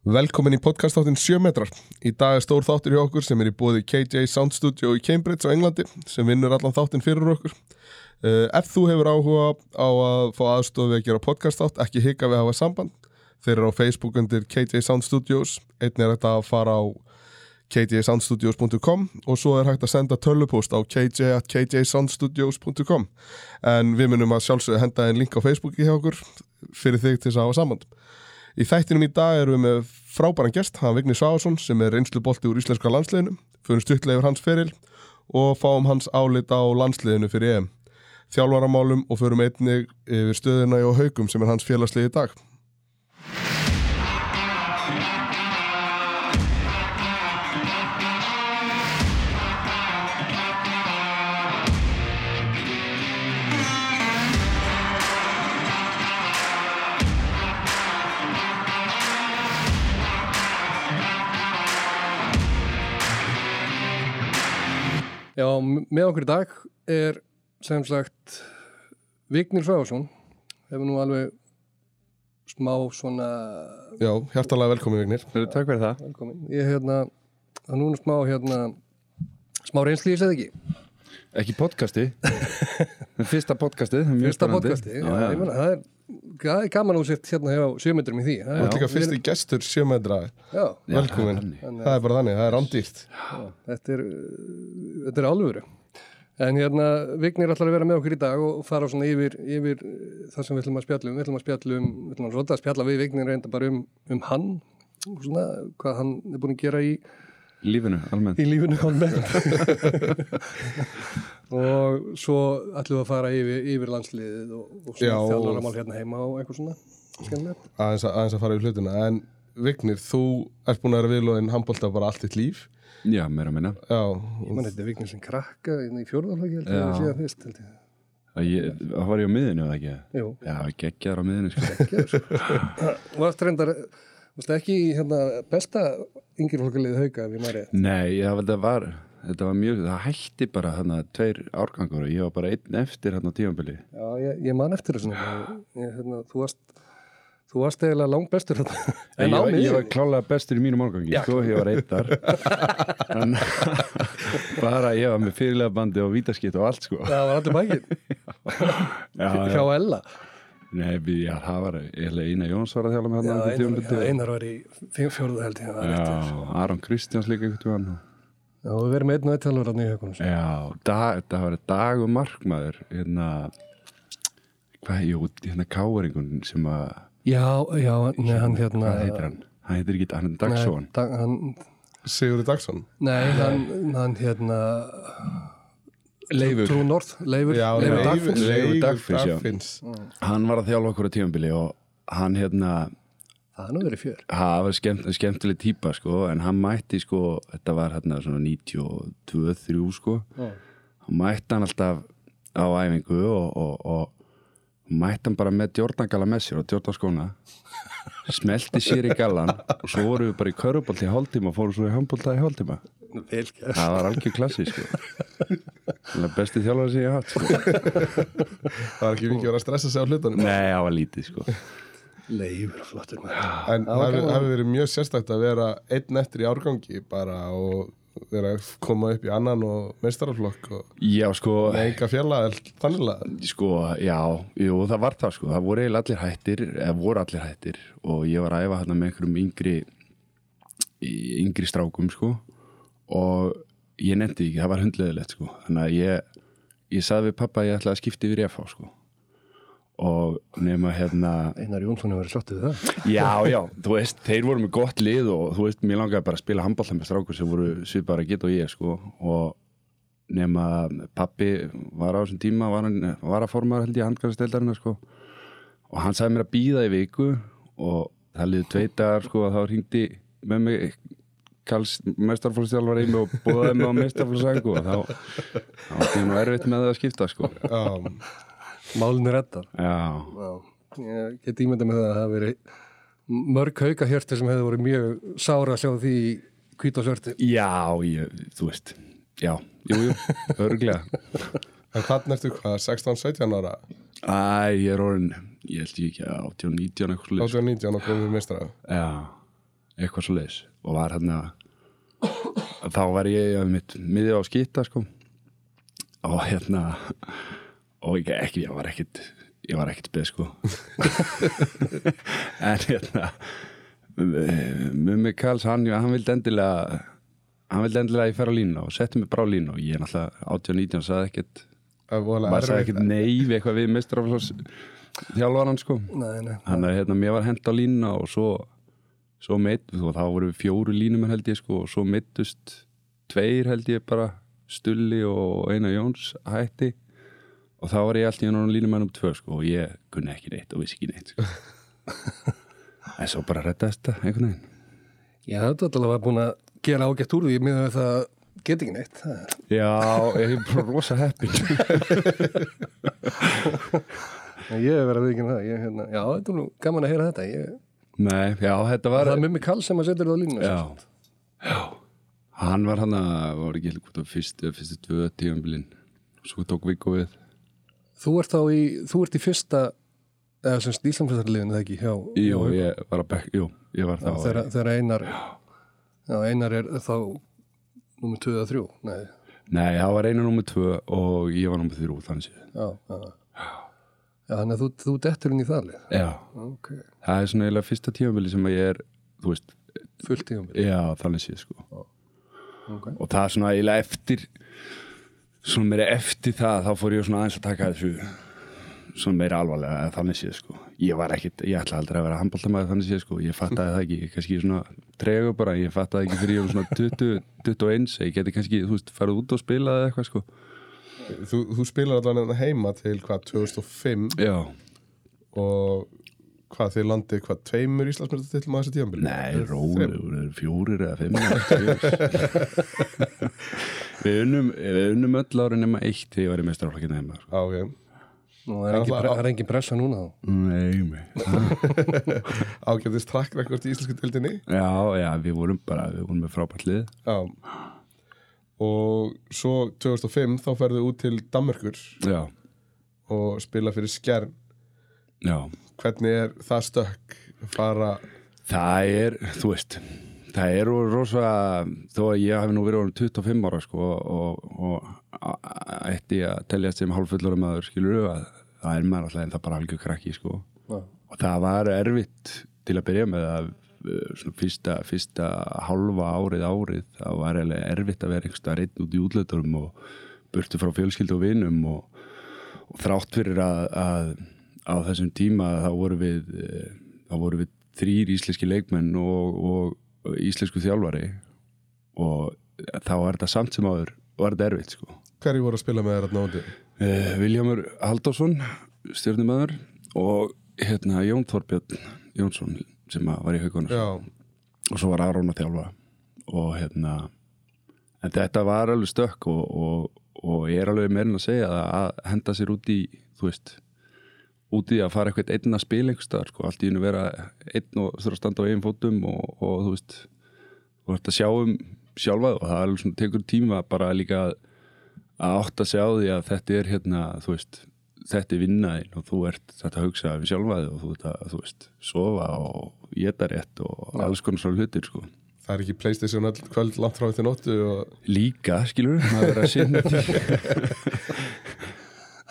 Velkomin í podcastáttin 7 metrar. Í dag er stór þáttur hjá okkur sem er í bóði KJ Sound Studio í Cambridge á Englandi sem vinnur allan þáttin fyrir okkur. Uh, ef þú hefur áhuga á að fá aðstofi að gera podcastátt, ekki hika við að hafa samband. Þeir eru á Facebook undir KJ Sound Studios. Einn er þetta að fara á kjsoundstudios.com og svo er hægt að senda tölvupost á kj.kjsoundstudios.com en við munum að sjálfsögðu henda einn link á Facebooki hjá okkur fyrir þig til þess að hafa samband. Í þættinum í dag erum við með frábæran gest, hann Vigni Sváðsson sem er reynslu bolti úr íslenska landsliðinu, fyrir stuttlega yfir hans feril og fáum hans álit á landsliðinu fyrir EM. Þjálfaramálum og förum einnig yfir stöðuna og haugum sem er hans félagslið í dag. Já, með okkur í dag er sem sagt Vignir Svæfarsson hefur nú alveg smá svona Já, hjartalega velkomin Vignir. Takk fyrir það. velkomin. Ég hérna, það er núna smá hérna smá reynsli ég segði ekki Ekki podcasti. Fyrsta er mjög fyrsta podcasti, já, Já, ég er það er gaman að þú sért hérna hjá sjömyndurum í því það er, líka fyrsti gestur 7 metra. já, Já, Velkomin. það er bara þannig, það er rándýrt. já, þetta er þetta er alvöru en hérna Vignir ætlar að vera með okkur í dag og fara svona yfir, yfir það sem við ætlum að spjalla um við ætlum að spjalla um, við ætlum að svolítið að spjalla við Vignir reynda bara um, um hann og svona hvað hann er búin að gera í Lífinu, almennt. í lífinu almennt og svo ætlum við að fara yfir, yfir landsliðið og, og og- þjálfaramál hérna heima og eitthvað svona. Aðeins að, aðeins að fara í hlutina. En Vignir, þú ert búin að vera viðlóðin handbólta bara allt þitt líf. Já, meira að minna. Já, Ég man þetta viknir sem krakka í fjórðarflöki held ég Já. að sé að fyrst held ég. Það var ég á miðinu, eða ekki? Jú, Já, geggjar á miðinu, sko. og eftir reyndar varstu ekki í hérna besta ef ég maður rétt. Nei, já, þetta var, þetta var mjög, það hætti bara þarna tveir árgangur og ég var bara einn eftir hérna á tífambili. Já, ég, ég man eftir þessu hérna, þú varst þú varst eiginlega langt bestur hérna. En ég, ég var klálega bestur í mínum árgangi, Já. sko, ég var einn þar. En bara ég var með fyrirlega bandi og vítaskitt og allt, sko. það var allir bækinn Já, já. hjá Ella Nei, já, það var eiginlega Einar Jóns var að þjála með hann á einar, já, einar var í fjó- fjórðu held ég það var rétt. Já, Aron Kristjáns líka einhvern tímann. Já, við verum einn og eitt þjálfur hann í haukunum Já, dag, það var dag og markmaður hérna hvað, jú, hérna káringun sem að, Já, já, nei, hann hérna hvað heitir hann? Hann heitir ekki, hann er Dagsson Nei, dag, hann, Sigurður Dagsson. nei hann, hann hérna Leifur, Trú North, Leifur, Já, Leifur Leifur Dagfinns Leifur Dagfinns. Dagfinns. hann var að þjálfa okkur á tímabili og hann hérna Það er nú verið fjör. Það var skemmt, skemmtileg típa sko, en hann mætti sko, þetta var hérna svona 92-3 sko. Já. hann mætti hann alltaf á æfingu og, og, og mætti hann bara með djórnagala með sér og djórnaskóna smelti sér í galan og svo voru við bara í körubolt í hálftíma og fóru svo í handbólta í hálftíma það var algjör klassi sko. Besti þjálfari sem ég haft sko. Það var ekki mikið verið að stressa sig á hlutunum. nei, það var lítið sko. Leifur, flottur maður En Það hefur verið mjög sérstækt að vera einn eftir í árgangi bara og vera að koma upp í annan og meistaraflokk og já sko með enga fjalla þannig að Sko, já, jú, það var það sko það voru allir hættir eða voru allir hættir og ég var að æfa hérna með einhverjum yngri yngri strákum sko og ég nefndi ekki, það var hundleðilegt sko. Þannig að ég, ég saði við pappa að ég ætlaði að skipta yfir EFA sko. Og nema hérna Einar Jónsson hefur verið slottið við það. Já, já, þú veist, þeir voru með gott lið og þú veist, mér langaði bara að spila handbólta með strákur sem voru svipar að geta og ég sko. Og nema pappi var á þessum tíma var, hann, var að forma held ég handkvæmsteldarinn sko. Og hann sagði mér að býða í viku og það liði tvei dagar sko þá hringdi með mig Karls mestarflóðstjálfar í mig og búðaði mig á mestarflóðsængu og þá þá var ég nú erfitt með það að skipta sko. Reddar já, Já, ég get ímynda með það að það hafi verið mörg hauka hjörti sem hefur verið mjög sára að sjá því svörti já, ég, þú veist já, jú, jú, örglega En hvað ertu hvað, 16-17 ára? Æ, ég er orðin, ég held ekki, 18-19 eitthvað sluð. 18-19 og komið meistara. Já, eitthvað svo leis og var hérna þá var ég ja, mitt miðið á skýta sko. Og hérna og ég, ekki, ég var ekkit ég var ekkit beð sko. En hérna Mummi Karls, hann, hann vildi endilega hann vildi endilega að ég fer á línu og setti mig bara á línu og ég er náttúrulega 18-19 saði ekkert, Það er voðalega maður sagði ekkert nei við eitthvað við mistraflós þjálfaran sko. Hann er hérna, mér var hend á línuna og svo, svo meitt, þú, þá voru við fjóru línumenn held ég sko og svo meittust tveir held ég bara Stulli og Einar Jóns hætti og þá var ég alltaf í hann línumenn um tvö sko og ég kunni ekki neitt og vissi ekki neitt sko en svo bara reddast þetta einhvern veginn Já, þetta er alveg búin að gera ágætt úr því með að það get ekki neitt. Það er- Já, ég er bara rosa heppin Ég hef verið að viðkynna það. Ég, hérna, já, þetta er nú gaman að heyra þetta. Ég, Nei, já, þetta var það er Mummi Kall sem að setja það á línu. Já, já. Hann var hann að, var ekki hvort að fyrstu, fyrstu tvö tíðanbilinn Svo tók Viggo við. Þú ert þá í, þú ert í fyrsta, eða sem stíslamsættarliðinu það ekki, hjá, Jú, hjá ég var að bekk, jú, ég var Já, þá þegar, þegar einar, já, einar er þá nummer 2 eða 3. Nei, Nei, það var einu númer tvö og ég var númer þrjú, þannig séð. Já, já. Já, þannig að þú, þú dettur inn í það lið. Já, Ok, það er svona eiginlega fyrsta tíðanbili sem að ég er, þú veist, fullt tíum. já, þannig séð sko. Ok. Og það er svona eiginlega eftir, svona meira eftir það, þá fór ég svona aðeins að taka þessu svona meira alvarlega eða þannig séð sko. Ég var ekkit, ég ætla aldrei að vera handbóltamæður þannig séð sko, ég fattaði það ekki, kannski svona tregu bara, ég fattaði ekki fyrir ég var svona 20, 21, ég geti kannski þú veist, farið út og spilað eða eitthvað sko Þú, þú spilar allan hérna heima til hvað, 2005 já, og hvað, þið landið hvað, tveimur Íslandsmyndatillum á þessu tíðanbili? nei, rólegur fjórir eða fimm við unnum við unnum öll ári nema eitt þegar ég var í mestrarflokkinu heima sko. Nú, Já, ok. það er, engin, það er engin pressa núna þá. nei, nei Ágætist track record í Íslensku tildinni. já, já, við vorum bara, við vorum með frábært lið Já. Og svo 2005 þá ferðu út til Danmörkur já, og spila fyrir Skjern. já Hvernig er það stökk fara... Það er, þú veist það er rosa þó að ég hef nú verið orðin 25 ára sko, og, og ætti að teljast sem hálffullur maður skilur að það er maður alltaf en það bara algjör krakki sko. Og það var erfitt til að byrja með að fyrsta, fyrsta hálfa árið árið það var eiginlega erfitt að vera einhverstað reynd út í útlöturum og burtu frá fjölskyldu og vinum og, og þrátt fyrir að, að á þessum tíma þá voru við eh, þá voru við þrýr íslenski leikmenn og, og íslensku þjálfari og þá er þetta samt sem áður er þetta erfitt sko Hverju voru að spila með þér að náti? uh, Viljámur Halldórsson stjórnumöður og hérna Jón Þorbjörn Jónsson sem var í haugunum og svo var Aron að þjálfa. Og hérna en þetta var alveg stökk og, og, og ég er alveg meirinn að segja að, að henda sér út í þú veist út í að fara eitthvað einn að spila einhverstaðar sko, allt í hennu vera einn og þurfa að standa á einn fótum og, og þú veist þú ert að sjá um sjálfa og það er alveg svona tekur tíma bara líka að, að átt að sjá því að þetta er hérna þú veist þetta er vinnaðin og þú ert þetta að hugsa við sjálfaði og þú ert að þú veist sofa og geta rétt og alls konar svona hlutir sko. Það er ekki Playstation öll kvöld langt frá til nóttu og líka, skilur maður er að sinna því.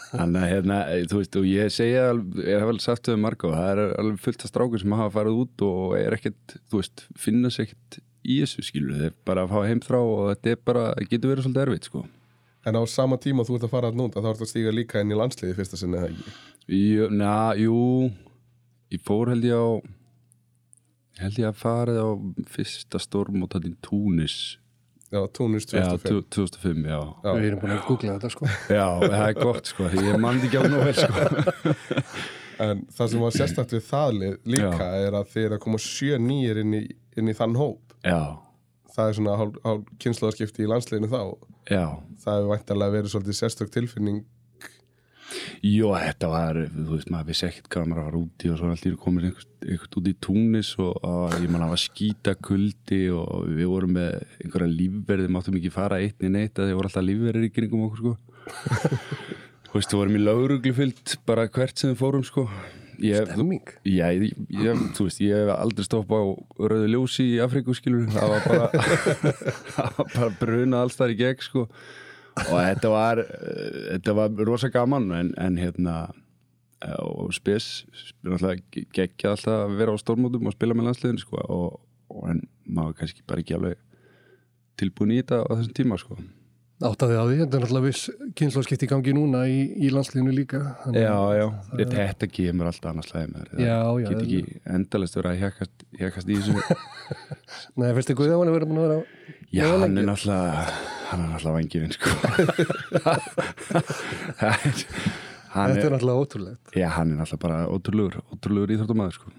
Þannig að hérna, þú veist og ég segja, alveg- ég hef vel sagt þau marga og það er alveg fullt af strákur sem hafa farið út og er ekkert, þú veist finna sér ekkert í þessu, skilur þeir bara að fá heimþrá og þetta er bara getur verið svolítið erfitt, sko en á sama tíma þú ert að fara að núnda þá ert að stíga líka inn í landsliði fyrsta sinni eða ekki? Jú, na, jú. Ég fór held ég á held ég að farið á fyrsta storm og þetta í Túnis. Já, Túnis já, 2005 2005, já. Já. Við erum búin að googla þetta sko. Já, það er gott sko, ég mann ekki á nú vel sko. En það sem var sérstætt við það lið líka er að þeir að koma sjö nýjir inn í, inn í þann hóp. Já, það er svona hálf, hálf kynnslóðarskipti í landsliðinu þá já. það hefur væntalega verið svolítið sérstök tilfinning Jó, þetta var, þú veist, maður vissi ekkert hvað maður var úti og svo allt í komið einhvert út í túnis og, og ég man að var skýta kuldi og við vorum með einhverja lífverði, máttum ekki fara eitt í neitt að þeir voru alltaf lífverðir í kringum okkur sko. Þú veist, við vorum í lauruglufyllt bara hvert sem við fórum sko. Ég, Stemming. Já, ég, ég, þú veist, ég hef aldrei stoppa á rauðu ljósi í Afríku, skilur það var bara bara bruna alls þar í gegn, sko. Og þetta var þetta var rosa gaman en, en hérna og spes, náttúrulega geggja alltaf að vera á stórmótum og spila með landsliðin, sko. Og, og en maður kannski bara ekki alveg tilbúin í þetta á þessum tíma, sko Áttaði á því, þetta er náttúrulega viss kynnslóðskipti í gangi núna í, í landsliðinu líka. Þannig- Já, já, það... þetta kemur alltaf annars slæði með þér Já, já, Get ekki endalist vera að hjakast í þessu. Nei, fyrstu Guðjón er verið búin að vera Já, Já, hann lengi. er náttúrulega hann er náttúrulega vangifinn sko. Hann Þetta er er, náttúrulega ótrúlegt. já, hann er náttúrulega bara ótrúlegur ótrúlegur íþróttumæður sko.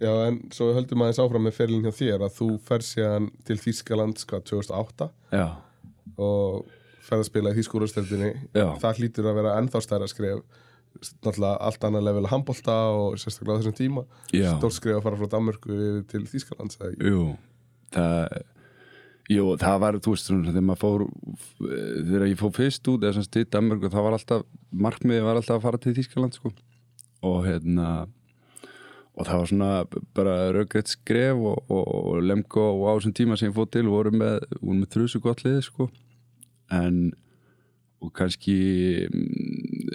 Já, en svo höldum aðeins áfram með ferlinn hjá þér að þú fer og fer að spila í Þýskúrústeldinni það hlýtur að vera ennþá stærra skref náttúrulega allt annað level að handbolta og sérstaklega á þessum tíma Já. stórt skref að fara frá Danmörku til Þýskaland jú það Jú, það var, þú veist, svona, þegar maður fór þegar ég fór fyrst út eða sem stið Danmörku, það var alltaf markmiði var alltaf að fara til Þýskaland sko. og hérna og það var svona bara raugrætt skref og, og, og lemko og á þessum tíma sem ég fór til voru með, voru með þrjusu gott liði sko. En og kannski mm,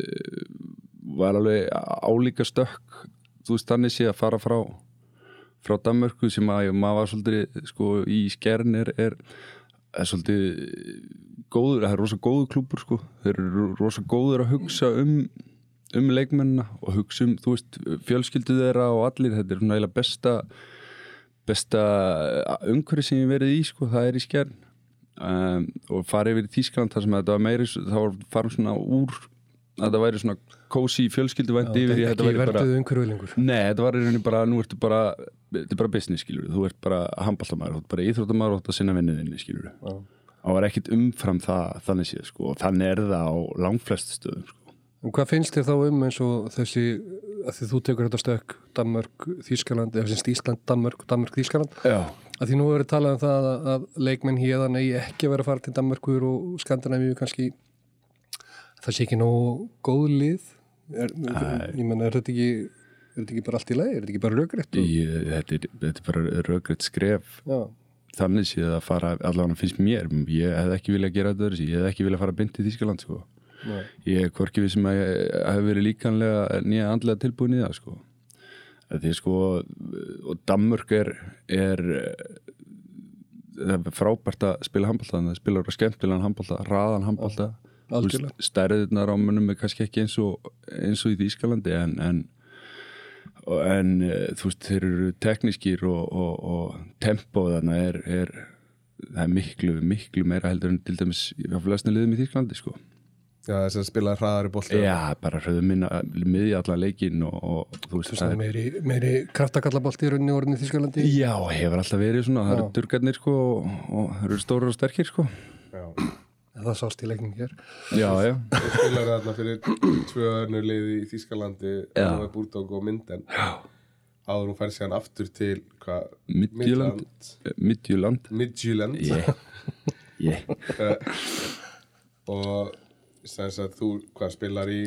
var alveg álíka stökk þú veist þannig sé að fara frá frá Danmörku sem að maður var svolítið sko í skern er, er, er svolítið góður, það er rosa góður klúpur sko. Þeir eru rosa góður að hugsa um um leikmennina og hugsa um þú veist, fjölskyldu þeirra og allir. Þetta er svona eiginlega besta besta umhverfi sem ég verið í sko, það er í skern um, og farið yfir í Þískland þar sem þetta var meiri, þá farum svona úr að það væri svona kósi fjölskyldu vænt yfir í þetta væri bara. Nei, þetta var í rauninni bara, nú ertu bara þetta er bara business, skilur þú ert bara handbóltamæður, þú ert bara íþróttamæður og þú ert að sinna vinniðinni, skilur Já. það var ekkit umfram það, þannig séð, sko og þannig er það á langflest stöðum, sko En hvað finnst þér þá um eins og þessi, að því þú tekur þetta stökk Danmörk, Þýskaland, eða finnst Ísland, Danmörk, Danmörk, Þýskaland, að því nú hefur verið talað um það að, að leikmenn hérðan eigi ekki að vera að fara til Danmörkur og Skandinavíu kannski, það sé ekki nógu góð lið, er, ég menn, er þetta ekki, er þetta ekki bara allt í leið, er þetta ekki bara raugrætt? ég, þetta, þetta er bara röggrætt skref. Já, þannig séð að fara, allavega finnst mér ég hef ekki viljað gera þetta öðru ég hef ekki viljað fara beint til Þískaland, sko nei. ég er hvorki við sem að ég hef verið líkanlega nýja andlega tilbúin í það sko því sko og Danmörk er, er frábært að spila handbólta það spilar bara skemmtilegan handbólta, raðan handbólta algjörlega. stærðirnar á munum er kannski ekki eins og, eins og í Þýskalandi en, en en eh, þú veist þeir eru teknískir og, og, og tempo þarna er, er það er miklu, miklu meira heldur en til dæmis á flestin liðum í Þýskalandi sko Já, þess að spila hraðari bolta Já, bara hröðu minna miðja allan leikinn og, og þú veist það er meiri, meiri kraftakallabolt í rauninni orðinni í Þýskalandi. Já, hefur alltaf verið svona, það eru durgarnir sko og, og það eru stórir og sterkir sko. Já. Það sást í leikning hér. Já, já, Þú spilar þarna fyrir tvö önnur liði í Þýskalandi Já. Alveg Búrdók og Minden. Já. Áður hún fær síðan aftur til hvað Midtjylland. Midtjylland. Midtjylland. Ég, ég. Og sem sagt þú hvað spilar í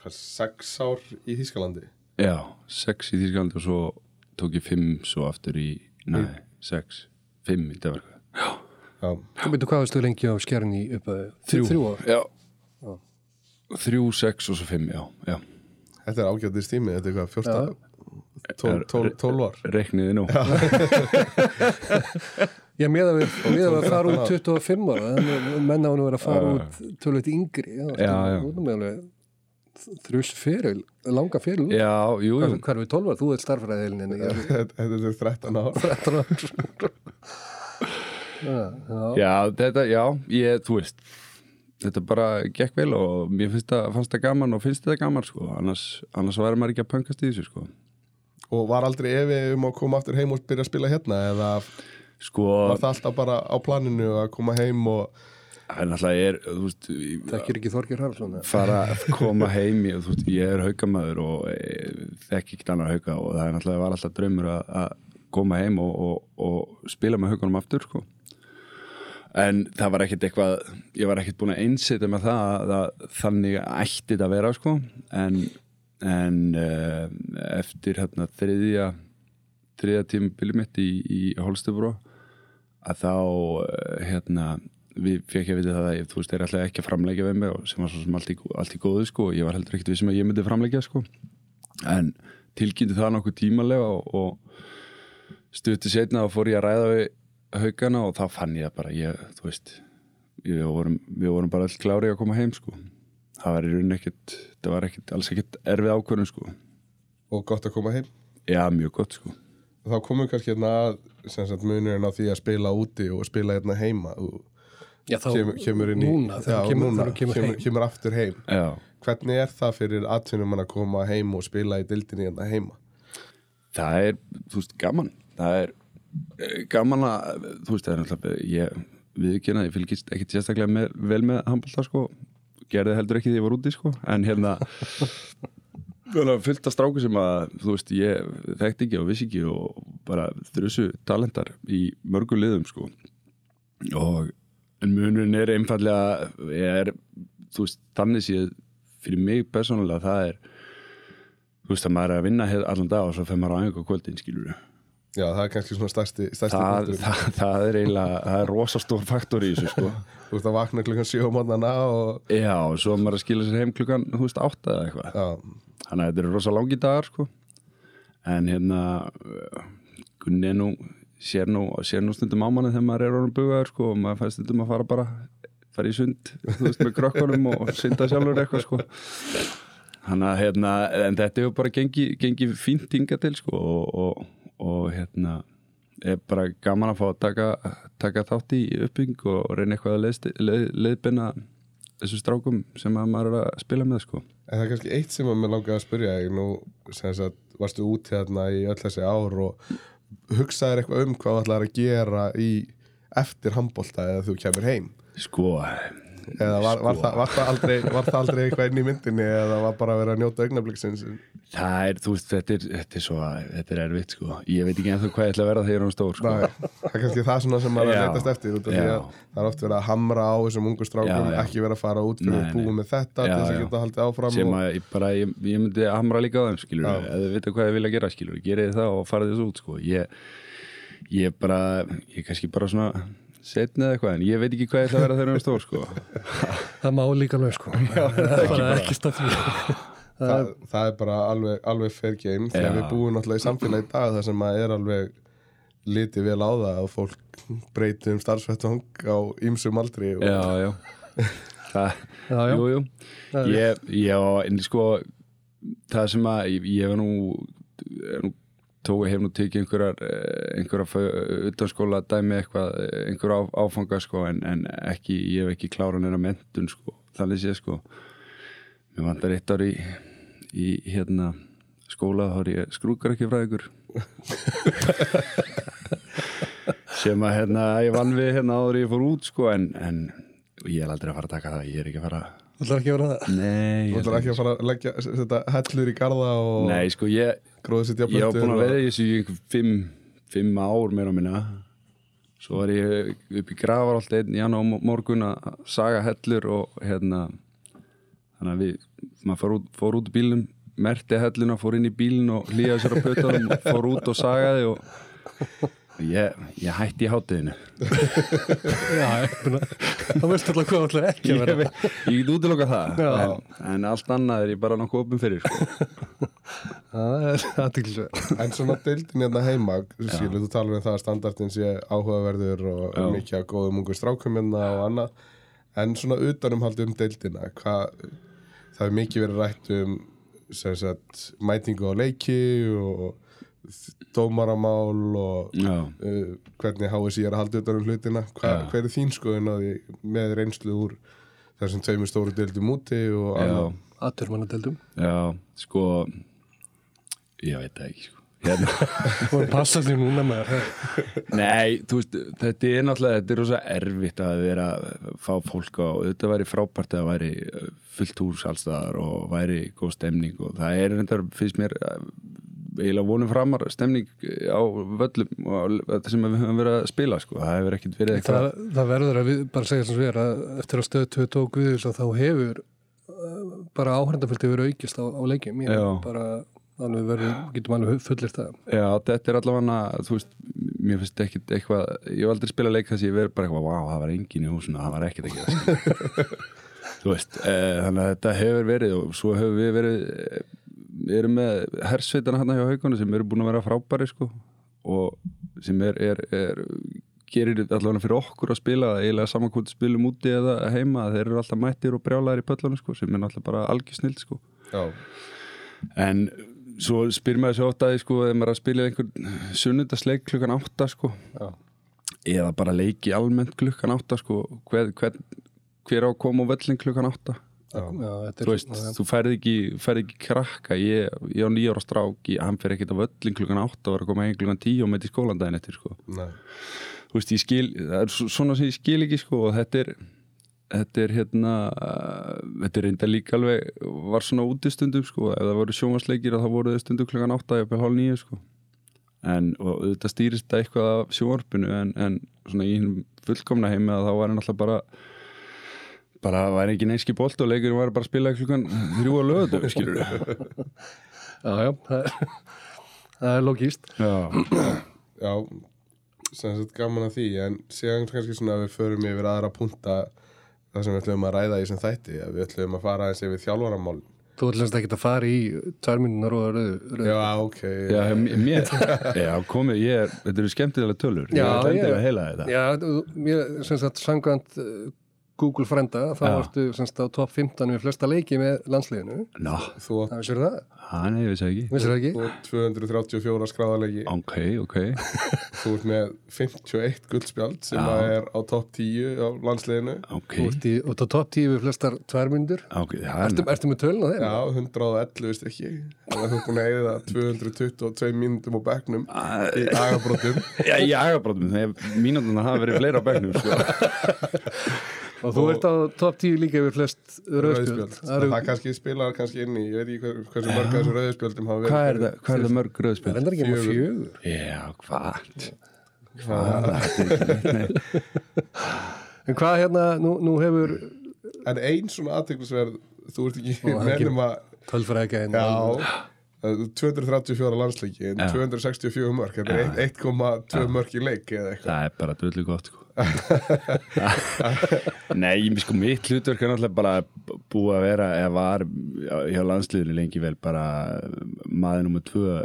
hvað sex ár í Þýskalandi? Já, sex í Þýskalandi og svo tók ég fimm svo aftur í, nei, sex fimm í Danmark Já, Já, Þú veitur hvað varstu lengi á skjærni upp að Þrjú. Þrjú. Ár. já. Þrjú, sex og svo fimm, já, já. Þetta er ágættir stími þetta er hvað, fjórsta Er- tól, tól, tól ár Rekniði nú. Já, með að við, með að við fara út 25 ára, menna hann að vera að fara út tölvöld yngri. Já, Já, þrjus feril, langa út. Já, jú, jú hvað er við 12 ára? Þú er starfræðilin ég er þetta er 13 ár 13 ára. Já, já. Já, þetta, já, ég, þú veist Þetta bara gekk vel og mér finnst það, fannst það gaman og finnst þetta gaman sko, annars, annars væri maður ekki að pöngast í þessu sko og var aldrei evi um að koma aftur heim og byrja að spila hérna eða Sko, var það alltaf bara á planinu að koma heim og Þekkir ekki Þorgir Haraldsson? fara að koma heim ég, veist, ég er haukamæður og e, þekki ekki annar hauka og það er náttúrulega var alltaf draumur að, að koma heim og, og, og spila með haukanum aftur sko. en það var ekkert eitthvað ég var ekkert búin að einseta með það að, að þannig ætti þetta að vera sko. en, en uh, eftir hérna þriðja þriðja tímabili mitt í, í Holstebro að þá uh, hérna við fekk ég að vita það að ég, þú veist, þeir ætlaði ekki að framleggja við mig og sem var svo sem allt í, allt í góðu sko. Og ég var heldur ekkert við sem að ég myndi framleggja sko. En tilkynnti það nokkuð tímalega og, og stutti setna og fór ég að ræða við haugana og þá fann ég bara ég, þú veist við vorum, við vorum bara allt klári að koma heim sko. Það var í rauninni ekkert það var ekkert, alls ekkert erfið ákvörðun sko. Og gott að koma heim. Já, mjög gott sko. Þá komum við kannski hérna að sagt, munurinn á því að spila úti og spila hérna heima. Og Já, þá, kemur, kemur inn í núna, já, kemur, núna, kemur, kemur, heim. kemur aftur heim. Já, hvernig er það fyrir atvinnum að koma heim og spila í dildinni hérna heima? Það er, þú veist, gaman. Það er eh, gaman að þú veist, það er náttúrulega ég viðkynna, ég fylgist ekkit sérstaklega með, vel með handbólta sko, gerði heldur ekki því ég var úti sko, en hérna Þannig að stráku sem að, þú veist, ég þekkti ekki og vissi ekki og bara þrjusu talentar í mörgu liðum, sko. Og, en munurinn er einfallega, er, þú veist, þannig séð fyrir mig persónulega, það er, þú veist, að maður er að vinna allan dag og svo fer maður á einhver kvöldin, skilur já, það er kannski svona stærsti, stærsti Það, það, það er eiginlega, það er rosastór faktor í þessu, sko. þú veist að vakna klukkan 7 á mótnana og Já, og svo maður að skila sér heim klukkan, þú veist, átta eða eitthvað. já, Þannig að þetta eru rosa langi dagar sko. En hérna Gunni nú sér nú, sér nú stundum á manni þegar maður er orðin bugaður sko, og maður fæst stundum að fara bara fara í sund, þú veist, með krökkunum og synda sjálfur eitthvað sko. Þannig að hérna, en þetta hefur bara gengið gengi fínt hinga til sko og, og, og hérna er bara gaman að fá að taka, taka þátt í uppbygging og reyna eitthvað að leiðst- leið, leiðbina þessum strákum sem að maður er að spila með sko. en það er kannski eitt sem að mér langaði að spyrja þig nú, sem sagt, varstu út hérna í öll þessi ár og hugsaðir eitthvað um hvað þú ætlaðir að gera í eftir handbólta eða þú kemur heim Sko, eða var, var, Sko. það, var, það aldrei, var það aldrei eitthvað inn í myndinni eða var bara að vera að njóta augnabliksins það er, þú veist, þetta er, þetta er svo, þetta er erfitt, sko. Ég veit ekki ennþá hvað ég ætla að vera þegar ég hún stór, sko. Nei, það er kannski það svona sem maður er að Já. leitast eftir það er oft verið að hamra á þessum ungu strákum, ekki vera að fara út fyrir að nei. með þetta Já, til þess að geta haldið áfram Sem að ég bara, ég, ég myndi að hamra líka á þeim, skilur. Þið vita hvað þið vilja gera, skilur. Gerið þið það og farið þessu út, sko. Ég, ég bara, ég kannski bara svona setni eða eitthvað, en ég veit ekki hvað ég ætla að vera þegar ég er stór, sko. Það má líka alveg sko Það er bara ekki því það, það er bara alveg, alveg fair game þegar Já. við búum náttúrulega í samfélagi í dag þar sem að er alveg litið vel á það að fólk breyti um starfsvettvang á ýmsum aldri og, Já, já. Það, Já, já. jú, jú. Það Ég, já, en sko, það sem að, ég, ég hef nú, er nú tói hef nú tekið einhverjar eh, einhverja utanskóla dæmi eitthvað eh, einhverja á, áfanga sko en, en ekki, ég hef ekki klára neina mentun sko, þannig sé sko. Mér vantar eitt ár í, í hérna skóla þá er ég skrúkar ekki fræðingur sem að hérna ég vann við hérna áður en ég fór út sko en, en ég er aldrei að fara að taka það ég er ekki að fara Það er ekki að vera það? Nei, þú ætlar ekki að fara að leggja setja hellur í garða og Nei, sko, ég, gróða sitt ég var búin að veða í þessu í fimm, fimm ár meira á minna. Svo var ég upp í grafar alltaf einn í janúar morgun að saga hellur og hérna þannig að við, maður fór út, fór út í bílnum merti helluna, fór inn í bílinn og hlýjaði sér á pötunum og fór út og sagaði og og ég, ég hætti í hátiðinu Já, ég þá veistu alltaf hvað það ekki að ég, vera veit- ég get útiloka það Já. en, en allt annað er ég bara nokkuð opinn fyrir sko. Það er En svona deildin hérna heima, skilur, þú talar um það að standartin sé áhugaverður og Já. mikið að góðum ungu strákum hérna og annað. En svona utanumhaldi um deildina, hvað, það er mikið verið rætt um sem sagt, mætingu á leiki og dómaramál og uh, hvernig HSI er að halda utan um hlutina. Hva, hver er þín skoðun á því með reynslu úr þessum tveimur stóru deildum úti og já, annað? Aturmannadeldum já, sko ég veit það ekki sko. Hérna. Passa því núna með Nei, þú veist, þetta er náttúrulega, þetta er rosa erfitt að vera að fá fólk á, þetta væri frábært að væri uh, fullt hús allstaðar og væri góð stemning og það er reyndar, finnst mér, eiginlega vonum framar stemning á völlum og þetta sem við höfum verið að spila, sko, það hefur ekkert verið eitthvað. það, það verður að við bara segja sem við er að eftir að stöð 2 tók við þess að þá hefur bara áhærendaföldi verið aukist á, á leikjum ég Já. bara alveg verið, getum alveg fullir það Já, þetta er allavega, þú veist, mér finnst ekkit eitthvað, ég hef aldrei spilað leik þess að ég verið bara eitthvað, vá, það var engin í húsinu, það var að gera. skilur. þú veist, e, þannig að þetta hefur verið og svo hefur við verið, eh, við erum með hersveitana hérna hjá haugunum sem eru búin að vera frábæri, sko, og sem er, er, er gerir allavega fyrir okkur að spila eiginlega samankvöldi spilum úti eða heima þeir eru alltaf mættir og brjálæðir í pöllunum sko, sem er alltaf bara algjör snill sko. Já, En svo spyr maður svo ofta sko, ef maður er að spila einhvern sunnundasleik klukkan átta sko, já, eða bara leiki almennt klukkan átta sko, hver, hver, hver á að koma á völlin klukkan átta þú veist, þú færð ekki, færð ekki krakka. Ég, ég á nýjára stráki hann fer ekkert á völlin klukkan átta og er að koma heim klukkan tíu og með til skólandaginn eftir sko. nei, þú veist, ég skil, það er svo- svona sem ég skil ekki sko, og þetta er þetta er hérna uh, þetta er reynda líka alveg var svona útistundum sko, ef það voru sjónvarsleikir þá voru þau stundum klukkan átta eða hálf nýju sko. En og þetta stýrist þetta eitthvað af sjónvarpinu en, en svona í hinn fullkomna heimi að þá var hann alltaf bara bara væri ekki neinski bolt og leikurinn var bara að spila klukkan þrjú á lögðu skilur Já, já, það er, það er logíst já, já sem sagt gaman að því en síðan kannski svona að við förum yfir aðra punta það sem við ætlum að ræða í sem þætti að við ætlum að fara aðeins yfir þjálfaramál Þú ætlast ekki að fara í tvær minnunar og rauðu, rauðu. Já, ok. Já, mér já, komið, ég er, þetta eru skemmtilega tölur. Já, ég ég- endilega að heila þetta Já, þú- mér, sem sagt, sangvænt Google frenda, þá Já. varstu sem sagt á top 15 við flesta leiki með landsliðinu. Ná, Þú átt Það vissir það? hann hefur þess ekki Vissir það ekki? þú átt 234 skráðalegi Ok, ok þú ert með 51 guldspjald sem að er á topp 10 á landsliðinu Ok, Þú ert í, og á top 10 við flestar tvær myndur. ok, það Ertu, er ertu með tölun á þeim? Já, 111 veist ekki þannig að þú ert búin að eigða 222 mínútum á bekknum í agabrótum Já, í agabrótum, þegar mínútuna hafa verið fleira á bekknum sko. Og þú ert á top 10 líka við flest rauðspjöld. það, það kannski spilar kannski inn í ég veit ekki hver, hversu mörg þessu rauðspjöldum hafa verið Hvað er það, hvað er það mörg rauðspjöld? Reyndar ekki með Fjögur. Já, hvað? Hvað? En hvað hérna, nú, nú hefur en ein svona aðteglisverð þú ert ekki mennum að tölfræðika hérna. já það er 234 landsleiki en Já. 264 mörg þetta er eitt- 1,2 mörg í leik eða eitthvað Það er bara döllu gott sko. Nei, sko mitt hlutverk er náttúrulega bara búið að vera eða var hjá landsliðinu lengi vel bara maður nummer tvö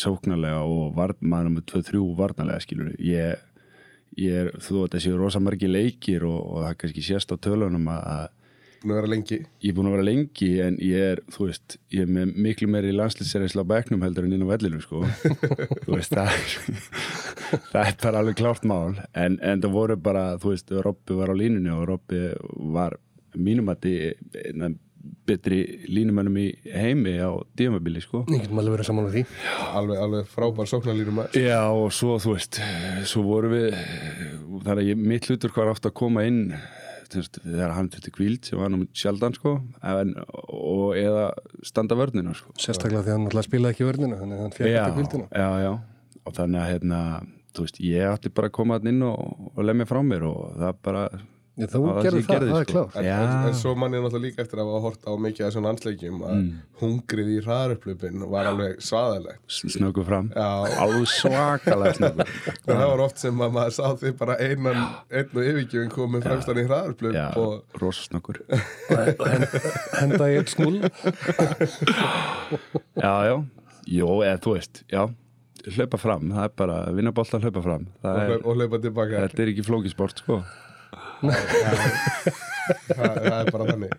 sóknarlega og var, maður nummer tvö þrjú varnarlega skilur ég, ég er, þú veit þessi rosa margi leikir og, og það kannski sést á tölunum að búin að vera lengi? Ég er búin að vera lengi en ég er, þú veist, ég er með miklu meiri landslýsserisla á bekknum heldur en inn á vellinu sko. Þú veist, það er það er bara alveg klárt mál. En, en það voru bara, þú veist, Robby var á línunni og Robby var mínum að þið betri línumönnum í heimi á dímabili sko. Alveg verið saman á því. alveg, alveg frábær sóknarlýrum að Já og svo þú veist svo voru við þar að ég, mitt hlutur var ofta að koma inn þegar hann þetta kvíld sem var nú sjaldan sko en, og eða standa vörnina sko Sérstaklega því að hann náttúrulega spilaði ekki vörnina, þannig að hann fjætti já, ekki kvildina. já, já og þannig að hérna, veist, ég ætti bara að koma inn og, og lemja frá mér og það bara Já, þú það var gerði ég það, gerði, það er sko. klárt. En, en, en svo mann er náttúrulega líka eftir að hafa hort á mikið af svona ansleikjum að hungrið í hraðarupplöpin var alveg svaðalegt. Snöggu fram. Já, alveg svakalega snöggu en það var oft sem að maður sá því bara einan, einn og yfirgjöfin komið fremstan í hraðarupplöp já, og rosa snöggur. Henda í eitt snúl. já, já, jó, eða þú veist já, hlaupa fram, það er bara vinna bolta hlaupa fram, er og hlaupa tilbaka. Þetta er ekki flókisport, sko það, það er bara þannig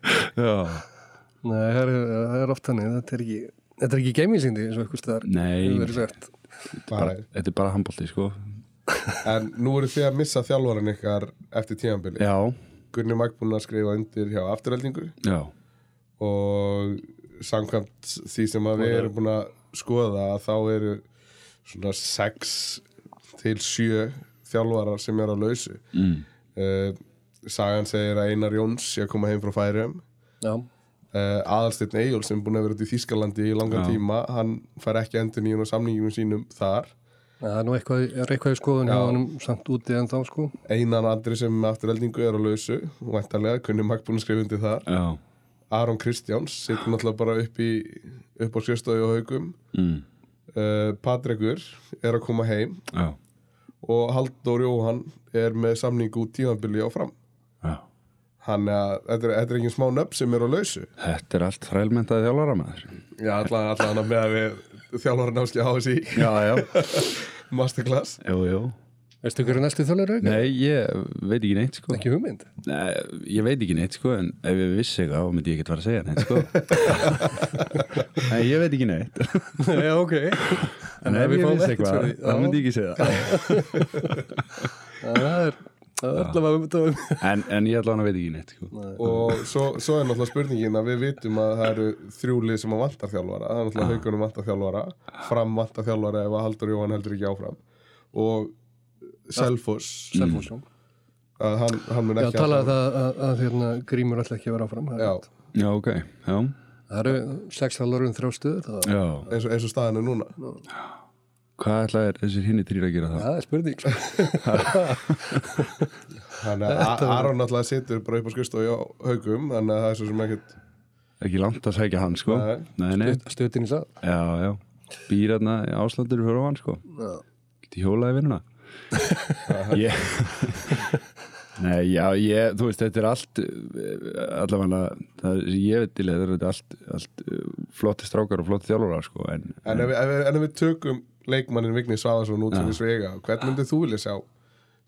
Nei, það er, það er oft þannig, þetta er ekki, þetta er ekki geiminsindi eins og eitthvað staðar. Nei. hefur verið sagt. bara, þetta er bara handbolti, sko en nú eru þið að missa þjálfaran ykkar eftir tíðanbili já, Gunni Magg búinn að skrifa undir hjá afturheldingu já, og samkvæmt því sem að við erum búin að skoða að þá eru svona 6 til 7 þjálfarar sem eru á lausu mm. Uh, Sagan segir að Einar Jóns sé að koma heim frá Færium Já, uh, Aðalsteinn Eyjól sem búin að vera út í Þískalandi í langan Já. tíma hann fær ekki endur nýjum og samningum sínum þar það er nú eitthvað, er eitthvað í skoðun hjá Já. honum samt úti en þá sko. Einan andri sem afturheldingu er á lausu væntalega, Gunni Magg búin að skrifa undir þar já, Aron Kristjáns situr náttúrulega bara upp í upp á sjöstóði og haugum mm. uh, Patrekur er að koma heim Já, og Halldór Jóhann er með samningu út tímabili á fram. Já. Hann að þetta er, þetta er engin smá nöfn sem er á lausu. Þetta er allt þrælmentaði þjálfara maður já, allan, allan að með að við þjálfara námski á þessi Já, já, masterclass. Jú, jú Veistu hverju næstu þjálfur auka? Nei, ég veit ekki neitt sko. Ekki hugmynd? Nei, ég veit ekki neitt sko en ef ég vissi eitthvað þá myndi ég ekki fara að segja neitt sko. Nei, ég veit ekki neitt. Já, ok. En ef ég vissi eitthvað, þá myndi ég ekki segja það. Það er er um þetta. en, en ég allavega veit ekki neitt sko. Og svo, svo er náttúrulega spurningin að við vitum að það eru þrjúlið sem að vantar þjálfara. Það er náttúrulega haugunum vantar þjálfara fram vantar þjálfara ef að Halldór Jóhann heldur ekki áfram. Og Selfoss Selfossjón. að hann, hann mun Já, ekki talaði það að, að hérna, grímur alltaf ekki að vera áfram. já. Já, ok, já, Það eru sex þjálfur um þrjá stuður. Það, já eins, og, eins og staðan er núna Hvað ætla er þessir hinni þrýr að gera það? það er spurning. sko. þannig að Aron náttúrulega situr bara upp á skustofi á haugum þannig að það er svo sem ekkert Ekki langt að sækja hann sko Nei. Nei, nei, Stöðin í sað. já, já Býr hérna áslandur fyrir hann sko Já. Geti hjólaði vinnuna Ég Nei, já, ég, þú veist, þetta er allt eh, allavega, það er, ég veit til að þetta er allt, allt eh, flotti strákar og flotti þjálfara, sko, en, en ef, við- ef, við- en ef við tökum leikmannin Vigni Svafarsson út fyrir svega hvern myndið þú vilja sjá?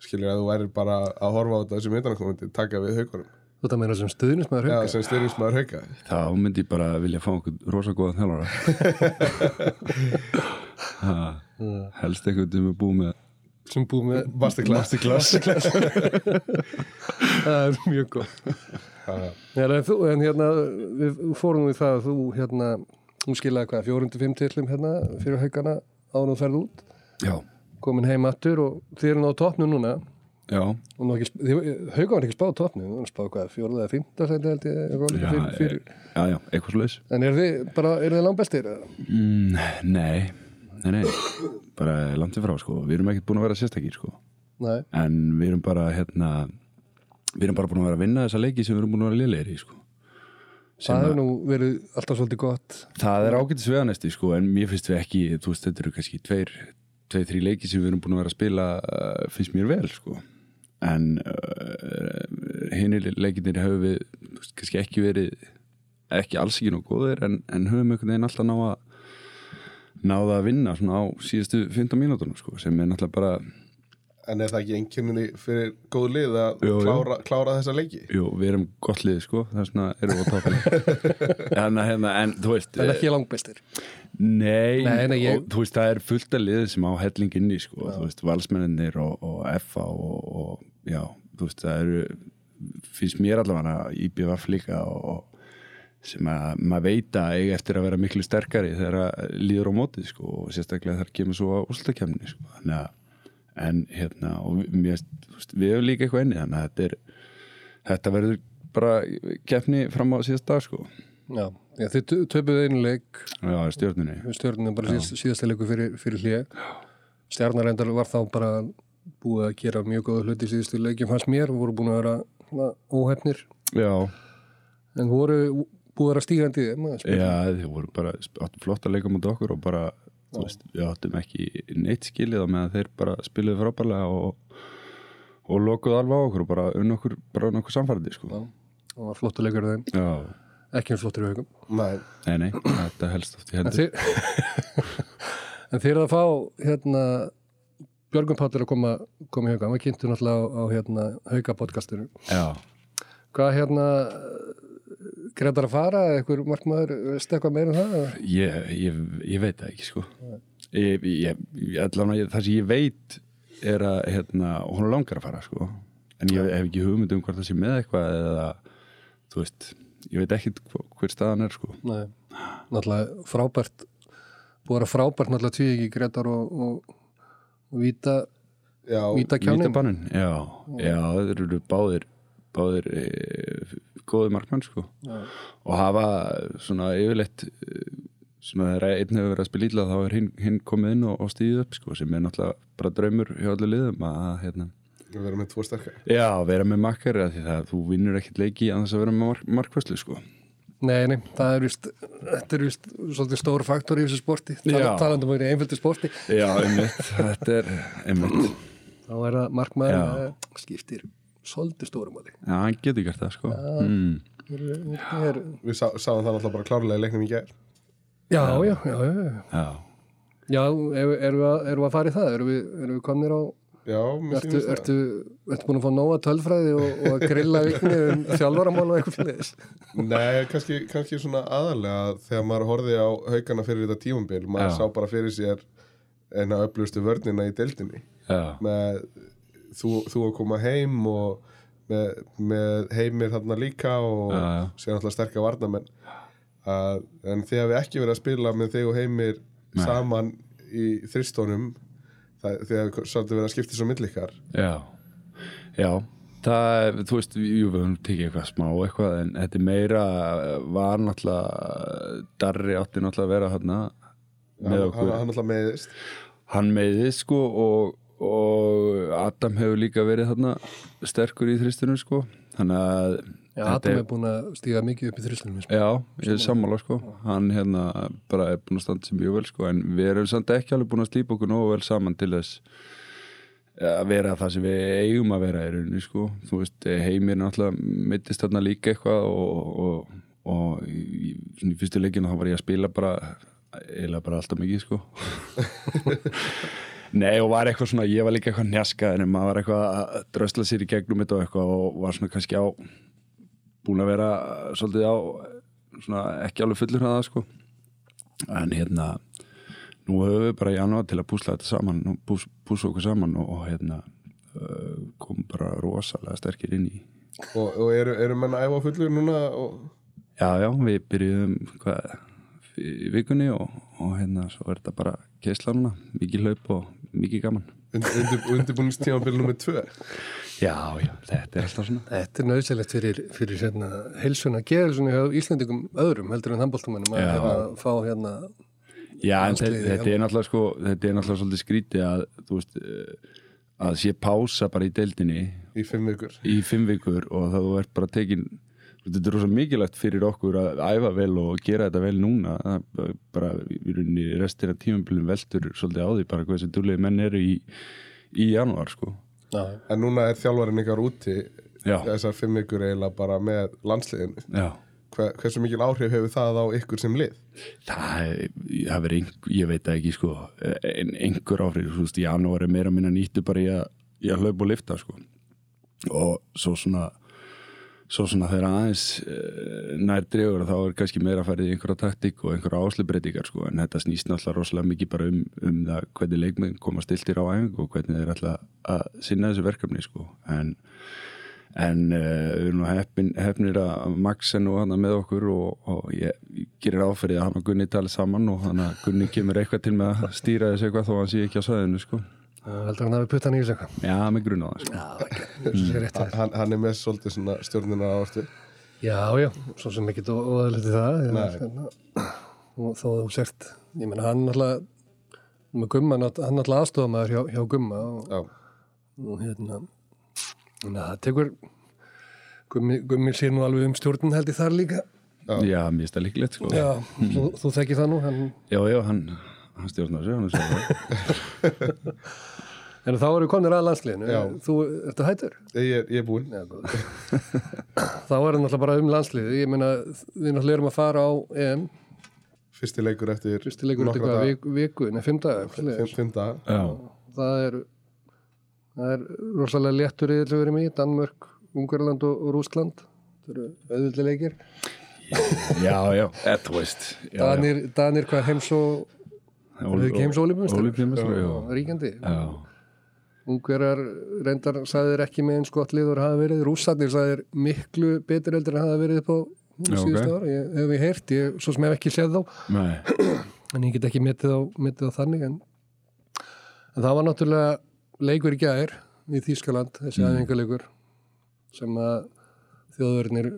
Skilur að þú værir bara að horfa á þetta sem myndanakomandi taka við haugunum Þú þetta meina sem stöðnismæður já, hauka. sem styrnismæður hauga þá myndi ég bara vilja fá einhvern rosa góða þjálfara. Ha, helst einhvern sem er búið með Sem búið með masterclass Masterclass. það er mjög góð. En, en hérna, við fórum í það að þú hérna, þú skilaði hvað, fjórundi fimm tillum hérna fyrir haugana áður og ferð út, Já, komin heim aftur og þið eru á toppnu núna hauga var ekki spáð á toppnu, þú var spáð hvað, fjóruða eða fymta já, já, já, eitthvað leis En eru þið bara, eru þið langbestir? eða? mm, Nei, nei, nei bara langt í frá, sko, við erum ekkert búin að vera sérstakir, sko. En við erum bara, hérna við erum bara búin að vera að vinna þessa leiki sem við erum búin að vera liðlegir í, sko. Það að- hefur nú verið alltaf svolítið gott. Það er ágætis veganesti sko en mér finnst við ekki, þú veist þetta eru kannski tveir, tveir, þrý leiki sem við erum búin að vera að spila uh, finnst mér vel sko. En uh, hinni leikinir hefur við kannski ekki verið ekki alls ekki nóg góðir en, en höfum einhvern veginn alltaf náða náða að vinna svona á síðustu 15 mínúturinn sko sem er náttúrulega bara en er það ekki einkenninni fyrir góð lið að Jú, jú. klára, klára þessa leiki jú, við erum gott lið sko þess vegna erum við á en, hérna, en þú veist En ekki langbestir. Nei, Nei, nei, ég- og þú veist, það er fullt af liðið sem á helling inni, sko, þú veist, valsmenninir og, og FA og, og já, þú veist, það eru finnst mér allavega líka og, og sem að maður veit að eiga eftir að vera miklu sterkari þegar að líður á mótið, sko, og sérstaklega þar kemur svo á úrslutakefni, sko, en hérna, mér, veist, við hefum líka eitthvað inni, þannig að þetta er þetta verður bara kefni fram á síðast dag, sko, Já, já þið tö- töpuðu einu leik. Já, stjórnunni stjórnum bara síðast, síðasta leiku fyrir, fyrir hlið. Stjarnarendar var þá bara búið að gera mjög góða hluti síðustu leikjum fannst mér, voru búin að vera óhefnir Já, en voru búið að stígandi í þeim að spila. Já, þið voru bara áttum flott að leika mútið okkur og bara, þú veist, við áttum ekki neitt skilið á meðan þeir bara spiluðu frábærlega og, og lokuðu alveg á okkur og bara unn okkur, bara unn okkur samfærdi, sko. Já. og var flottu leikur af þeim, Já, ekki um flottur í haugum Nei, nei, nei, þetta helst oft í en hendur. en þið eru að fá hérna Björgum Pátur að koma, koma í hauga, maður kynntu náttúrulega á, á hérna hauga podcastinu Já, hvað hérna Gretar að fara, eða einhver markmaður veistu eitthvað meira um það? ég, ég, ég veit það ekki, sko. Ég, ég, ég, allan að ég, það sem ég veit er að, hérna, hún langar að fara, sko. En ég hef ekki hugmynd um hvort það sé með eitthvað eða, þú veist, ég veit ekki hver staðan er, sko. Nei, náttúrulega frábært búið að vera frábært náttúrulega tví ekki Gretar og, og, og Víta já, Víta kjánin Vítabannin, já, já, þeir eru báðir báðir e, góði markmann sko. Já. og hafa svona yfirleitt e, svona þegar einn hefur verið að spila ítla þá er hinn, hinn komið inn og, og stíðið upp sko sem er náttúrulega bara draumur hjá allir liðum að hérna, verðum með tvo sterkar já, vera með makkar þú vinnur ekkert leiki að þess að vera með mark, markvæslu sko. Nei, nei, það er vist, þetta er vist svolítið stór faktor í þessu sporti, Já. talandum um einföldu sporti, Já, einmitt, þetta er einmitt. Þá er það markmaður skiptir svolítið stórum áli. Já, hann getur gert það, sko. Mm. Er, Við sá, sáum það náttúrulega bara klárlega í leiknum í gær. Já, já, já, já, Já, já, erum er við, að- erum við að fara í það, erum við, erum við komnir á, Já, mér ertu, sýnist það. ertu, ertu búin að fá nóga tölfræði og, og að grilla vikni um þjálfaramál og eitthvað fyrir þess? Nei, kannski, kannski svona aðalega þegar maður horfði á haugana fyrir þetta tímambil maður Já. sá bara fyrir sér eina öflustu vörnina í deildinni með þú, þú að koma heim og með, með heimir þarna líka og Já, já. sér náttúrulega sterkar varnamenn að, en þið hafi ekki verið að spila með þig og heimir Nei. saman í þristónum það, þið hafi svolítið verið að skipta svo milli ykkar. Já. Já, það þú veist, jú, við höfum tekið eitthvað smá eitthvað en þetta er meira, var náttúrulega Darri átti náttúrulega að vera hérna með hann, okkur. hann, hann alltaf meiðist. Hann meiði sko og, og Adam hefur líka verið þarna sterkur í þristunum sko. Þannig að Já, Adam er búin að stíga mikið upp í þristunum. Já, ég er sammála sko. Hann hérna bara er búin að standa sem mjög vel sko. En við erum samt ekki alveg búin að slípa okkur nógu vel saman til þess að vera það sem við eigum að vera í rauninni sko. Þú veist, heimir náttúrulega mittist þarna líka eitthvað og, og, og í, í fyrstu leikinu þá var ég að spila bara eiginlega bara alltaf mikið sko Nei og var eitthvað svona, ég var líka eitthvað njaska en maður var eitthvað að drösla sér í gegnum þetta og eitthvað og var svona kannski á búin að vera svolítið á svona ekki alveg fullur hraða sko. En hérna nú höfum við bara í janúar til að púsla þetta saman og pús, púsla okkur saman og, og hérna uh, kom bara rosalega sterkir inn í og, og eru, eru menn að æfa á fullu núna og Já, já, við byrjuðum hvað, í vikunni og, og hérna svo er þetta bara keisla núna, mikið hlaup og mikið gaman. Undir, undir, undirbúningstímambil nummer tvö? Já, já, þetta er alltaf svona. Þetta er nöðsælegt fyrir, fyrir hérna, heilsuna, geðelsuna hjá Íslandingum öðrum heldur en handbóltamannum að hérna, fá hérna Já, en þetta, þetta er náttúrulega sko, þetta er náttúrulega svolítið skrítið að, þú veist, eh, að sé pása bara í deildinni í fimm vikur. í fimm vikur og þú ert bara tekin, þetta er rosa mikilvægt fyrir okkur að æfa vel og gera þetta vel núna, er bara í rauninni restina tímabilin veltur svolítið á því bara hvað þessi dúlegi menn eru í, í janúar, sko. en núna er þjálfarinn ykkar úti Já, þessar fimm vikur eiginlega bara með landsliðinu já. Hver, hversu mikil áhrif hefur það á ykkur sem lið Það, einhver, ég veit ekki sko, en einhver áhrif, þú veist, í janúar er meira minna nýttu bara í að, í að hlaupa og lifta sko. Og svo svona, svo svona þegar aðeins eh, nær dregur þá er kannski meira að fara í einhverja taktík og einhverja áslubreitingar sko, en þetta snýst náttúrulega rosalega mikið bara um, um það hvernig leikmenn koma stiltir á æfingu og hvernig þeir ætla að sinna þessu verkefni sko, en en uh, við erum nú heppin, heppnir að Max er nú hana með okkur og, og ég, ég gerir áferðið að hann og Gunni tala saman og hann að Gunni kemur eitthvað til með að stýra þessu eitthvað þó hann sé ekki á sæðinu sko. Heldur hann hafi puttan í þessu eitthvað? Já, með grunn á það sko. hann, hann- hann er með svolítið svona stjórnina ástu Já, já, svo sem ekki í það hérna, og þó þú sért ég menna hann náttúrulega með Gumma, hann náttúrulega aðstofamaður hjá, hjá Gumma og, já, og hérna að það tekur Gummi, Gummi sér nú alveg um stjórnin held ég þar líka. Já, mér finnst það líklegt sko. Já, þú, þú þekkir það nú hann, já, já, hann, hann stjórnar þessu hann er sjálfur. en þá eru konir að landsliðinu. Já. þú ertu hættur? Ég er, ég er búinn. Þá er það náttúrulega bara um landsliði ég meina við náttúrulega erum að fara á EM. Fyrsti leikur eftir fyrsti leikur eftir nokkra hvað, daga. viku, viku nei, fimm daga fimm, fimm daga. Já, það er það er rosalega léttur í þessu verið í Danmörk, Ungarland og, og Rúskland það eru auðvöldi leikir. Já, já, þú veist. Danir, Danir hvað heims og Ól- eru ekki heims ólífumstari Ólympíumeistari, já. ríkjandi. Já, Ungarar reyndar sagðir ekki með eins gott liður hafa verið, rússarnir sagðir miklu betur heldur en hafa verið upp á síðustu ára, ég hef ég heyrt ég, svo sem hef ekki séð þá. Nei, en ég get ekki metið á, metið á þannig en, en það var náttúrulega leikur í gær í Þýskaland, þessi mm. æfingarleikur sem að þjóðverðinir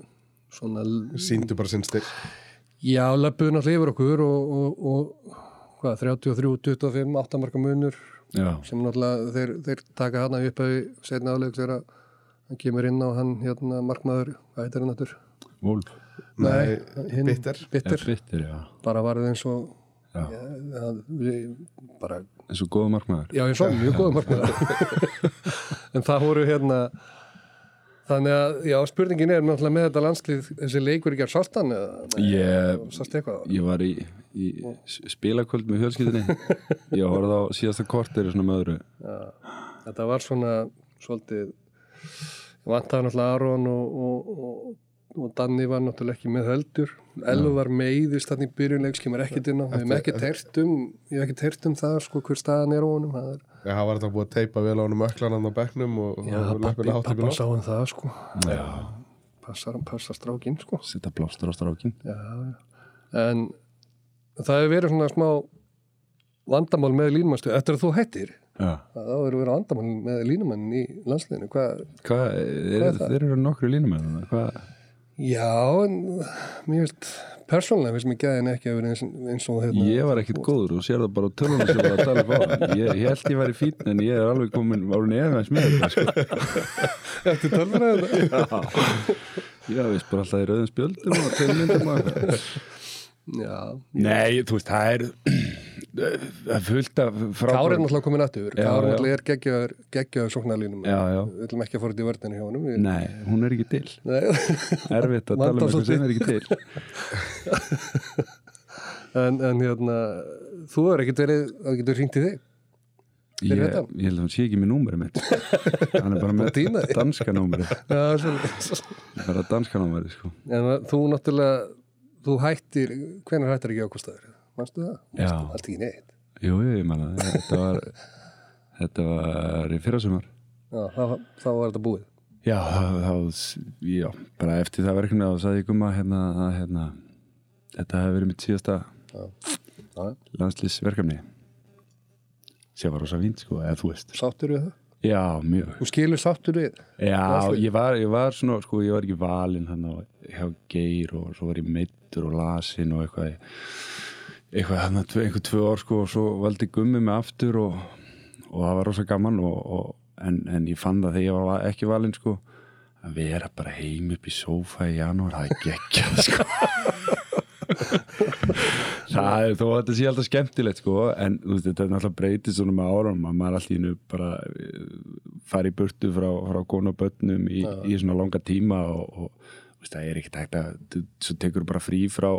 svona síndu bara sinn styrk. Já, löpuðu náttúrulega yfir okkur og, og, og hvað, 33, 25, 8 marka munur já, sem náttúrulega þeir, þeir taka hana upp að setna áleik þegar að hann kemur inn á hann hérna markmaður, hvað heitir hann náttúr? Wolf Nei, hinn- bitter. Bitter, Eða Bitter, já, bara varðið eins og já. ja, ja, við, bara, eins og góða markmaður já eins og mjög góðum markmaður en það voru hérna þannig að, já, spurningin er náttúrulega með þetta landslið, þessi leikur ekki að saltan eða, Ég, sást eitthvað ég var í, í spilakvöld með fjölskyldinni ég horfði á síðasta kortir svona með öðru. Þetta var svona svolítið vantaði náttúrulega Aron og, og, og, og Danni var náttúrulega ekki með heldur. Elva var meiðist þannig í byrjunleiks kemur ekkert inn á, við hefum ekki teirt um ég hef ekki teirt um það, sko, hver staðan er á honum. Það er, Já, hann var þetta búið að teipa vel á honum öklanann á bekknum og já, og pappi, pappa sá um það, sko. Já, passar, passar strákin, sko. Setja blástur á strákin já, en það hefur verið svona smá vandamál með línumannstöð eftir að þú hættir. Já. þá hefur verið vandamál með línumann í landsliðinu. Hvað hvað, er, er það? þeir eru nokkru línum með það hvað, Já, en mér finnst persónulega finnst mér gæðin ekki að vera eins, eins og hérna ég var ekkit góður og sér það bara tölunum sem var að tala upp á ég, ég held ég væri fín en ég er alveg komin árun efins með þetta sko. Eftir tölvræðina já, veist bara alltaf í rauðum spjöldum og eitthvað. Já, Nei, þú veist, það er fullt af Kári er náttúrulega komin aftur. Kári náttúrulega er geggjaður geggjaður sóknarlínum. Við ætlum ekki að fóra þetta í vörðinu hjá honum. Við... Nei, hún er ekki til. Erfitt að tala um eitthvað sem er ekki til. En, en hérna þú er ekkert verið, það getur hringt í þig? Ég, ég held að hann sé ekki með númeri mitt. Hann er bara með danska svona bara danska númeri, sko. En þú náttúrulega þú hættir, hvenær hættir ekki ákvæmstaður? Manstu það? Já. Allt ekki neitt. Jú, ég manna, þetta var þetta var í fyrrasumar. Já, þá, þá var þetta búið. Já, þá, já, bara eftir það verkefni þá sagði ég gumma hérna að hérna, þetta hefði verið mitt síðasta landslýsverkefni sem var rosa fínt, sko, eða þú veist. Sáttur við það? Já, mjög. Þú skilur sáttur við? Já, ég var, ég var svona, sko, ég var ekki valinn á hjá Geir og svo var ég meittur og lasin og eitthvað eitthvað hann að einhver tvö ár, sko, og svo valdi gummi mig aftur og, og það var rosa gaman og, og, en, en ég fann það þegar ég var ekki valinn, sko að vera bara heim upp í sófa í janúar, það er geggjað, sko. Það er þó að þetta sé alltaf skemmtilegt sko en veist þetta er náttúrulega breytið svona með árum að maður allt í hennu bara eh, fari í burtu frá, frá konu og börnum í, í svona langa tíma og, og veist það er ekkert hægt að þú- tekur bara frí frá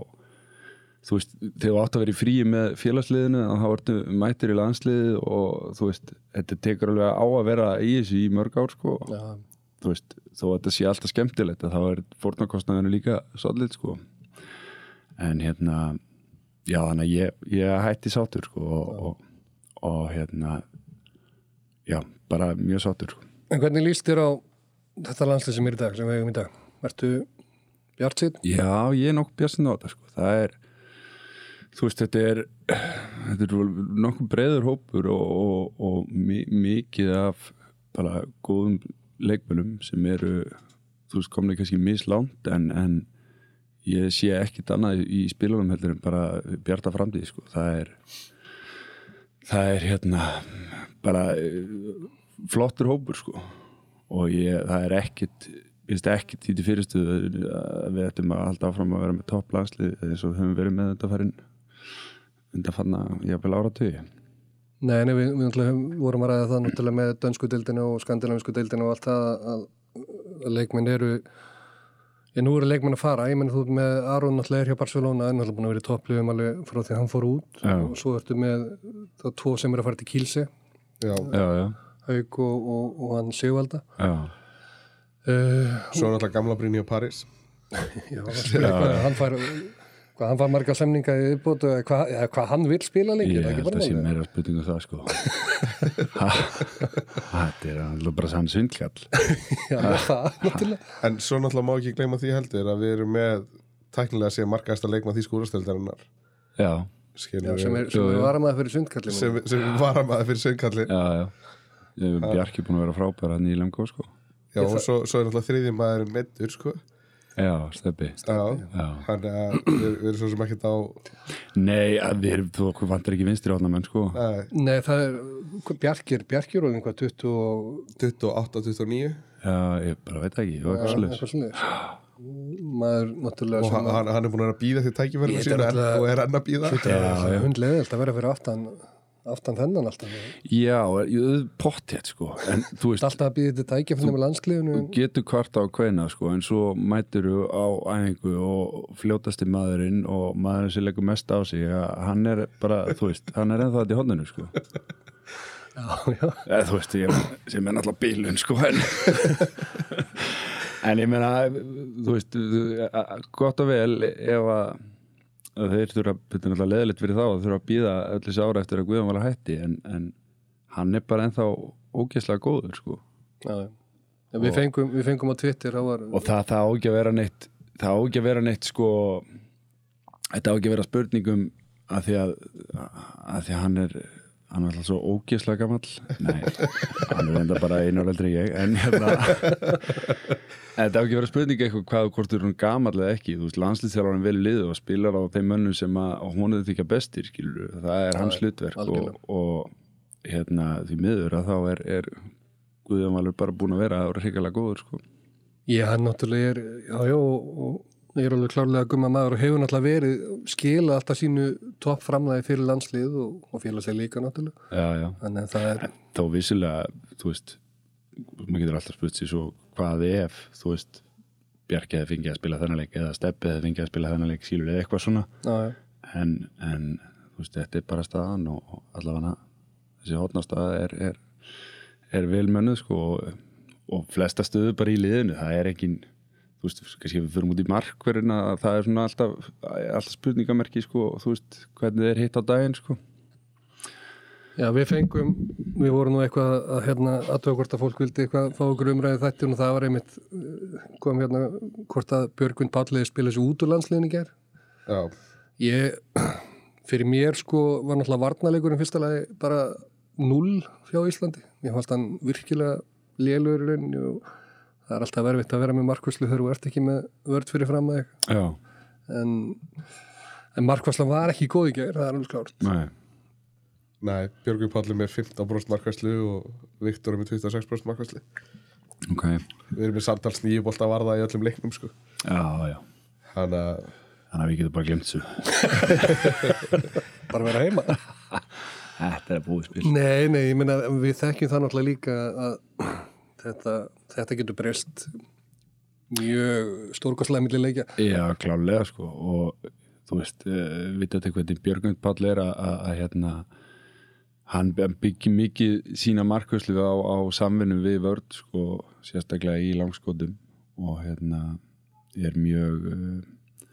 þú veist þegar þú átt að vera í fríi með félagsliðinu þá ertu mættir í landsliðið og þú veist þetta tekur alveg á að vera í þessu í mörg ár sko Já, þú veist, þó að þetta sé alltaf skemmtilegt að þá er fórnarkostnaðinu líka svolít sko en hérna já þannig að ég, ég hætti sátur sko og, og, og hérna já, bara mjög sátur sko. En hvernig líst þér á þetta landslið sem er í dag, sem við hefum í dag? Ertu bjart sitt? já, ég er nokkuð björnsinn á þetta sko það er, þú veist, þetta er þetta er nokkuð breiður hópur og, og, og mi mikið af bara góðum leikmönum sem eru þú veist, komni kannski mislánt en, en ég sé ekkit annað í spilunum heldur en bara bjarta framtíð sko. það er það er hérna bara eh, flottur hópur sko og ég, það er ekkit ég veist ekkit í til fyrirstuðu að við ættum að halda áfram að vera með topp landslið eins og höfum verið með þetta farin undan fanna jáfnvel áratögi Nei, nei, við, við náttúrulega vorum að ræða það náttúrulega með dönsku deildinu og skandinavisku deildinu og allt það að, að leikmenn eru ég nú eru leikmenn að fara, ég menn þú með Aron náttúrulega er hjá Barcelona, er náttúrulega búin að vera í toppliðum alveg frá því að hann fór út. Já. og svo ertu með þá tvo sem eru að fara til Kílse Já, já, já, Haug og, og, og hann Sigvalda. Já. uh, svo er náttúrulega gamla Brynja París. Já, það spila hvað hann fær hvað hann fær marga semninga í hvað, eða hvað hann vil spila lengi Ég er það ekki held að bara sé meira spurningu um það sko. Ha, Þetta er alveg bara sann svindkall Já, það, náttúrulega. En svo náttúrulega má ekki gleyma því heldur að við erum með tæknilega að sé markaðist að leikma því skúrasteldarinnar Já, Já, sem er, er jú. varamæði fyrir sundkallinu sem, sem var að fyrir söngkalli já, já. Bjarki búin að vera frábæra hann í Lemko sko. Já, og svo, svo er náttúrulega þriðji maður meittur sko Já, steppi Já, Já. hann er að við, við erum svo sem ekkert á Nei, að við erum, þú okkur vantar ekki vinstri átna menn sko. Nei, Nei, það er, Bjarkir, Bjarkir og einhvað 20 og 28, 29 Já, ég bara veit það ekki, ég var eitthvað náttúrulega og hann, hann hann er búin að vera að býða því þetta en, náttúrulega- og er enn að býða Já, já. hundleðilt að vera fyrir aftan aftan þennan alltaf Já, pottþétt sko. En veist, alltaf að býða þetta tækifærinu með landsliðinu? getur kvarta á kveina sko en svo mætur þú á æfingu og fljótasti maðurinn og maðurinn sem leggur mest á sig hann er bara, þú veist, hann er ennþá þetta í hodninu sko. Já, já, eða þú veist, ég, sem er náttúrulega bílun sko en en ég meina, þú veist gott og vel ef að þeir þurfa, þetta er náttúrulega leðilegt fyrir þá að þurfa að býða öll þessi ára eftir að Guðan var að hætti en, en hann er bara ennþá ógeðslega góður sko já, já. En Við, fengum, við fengum á Twitter var, og það, það á ekki að vera neitt það á ekki að vera neitt sko þetta á ekki að vera spurningum að því að, að því að hann er hann er alltaf svo ógeðslega gamall. Nei, hann er enda bara einu ára eldri en ég en hérna en þetta á ekki að vera spurning eitthvað hvað hvort er hún gamall eða ekki, þú veist, landslýstjálfarinn vel í liðu og spilar á þeim mönnum sem að hún er þykja bestir, skilur, það er hans hlutverk og, og hérna því miður að þá er, er Guðjón Valur bara búin að vera og hrikalega góður sko. Já, hann náttúrulega er, já, já, og, og ég er alveg klárlega gumma maður og hefur náttúrulega verið, skila alltaf sínu topp framlæði fyrir landslið og, og félagslega líka náttúrulega. Já, já. Þannig að það er, Þá vissilega, þú veist, maður getur alltaf spurt sér svo hvað ef, þú veist, Bjarki hefði fengið að spila þennan leik eða Steppi hefði fengið að spila þennan leik sílur eða eitthvað svona. já, já, En, en þú veist, þetta er bara staðan og, allavega þessi hotnastaða er, er, er vel mönnuð, sko, og, og flesta stöðu bara í liðinu. Það er ekki, þú veist, kannski við fyrir út í markverðin að það er svona alltaf, alltaf spurningamerki, sko, og þú veist, hvernig þeir hitt á daginn, sko. já, við fengum, við vorum nú eitthvað að hérna aðtöða hvort að fólk vildi eitthvað fá okkur umræðið þættir og það var einmitt, eh, kom hérna hvort að Björgvin Palliði spila þessu út úr landsliðinu í ger. Já, Ég, fyrir mér sko var náttúrulega varnarleikurinn fyrsta lagi bara null hjá Íslandi. Ég fannst hann virkilega lélur í rauninni og það er alltaf verfitt að vera með markvæslu þegar þú ert ekki með vörd fyrir fram að eitthvað. Já, En, en markvæslan var ekki góð í gær, það er alveg klárt. nei. nei, Björgur Palli með 15% markvæslu og Viktor með 26% markvæslu Ok, Við erum með samtals nýju bolta varða í öllum leiknum sko. já, já Þannig að Þannig að við getum bara glemt þessu Bara vera heima. Þetta er búið spil nei, nei, ég meina við þekkjum það náttúrulega líka að þetta, þetta getur breyst mjög stórkostlega milli leikja. Já, klálega sko og þú veist, uh, við þetta hvernig Björgund Páll er að, hérna hann byggir mikið sína markvæslu á, á samvinnu við vörd sko, sérstaklega í langskotum og hérna er mjög uh,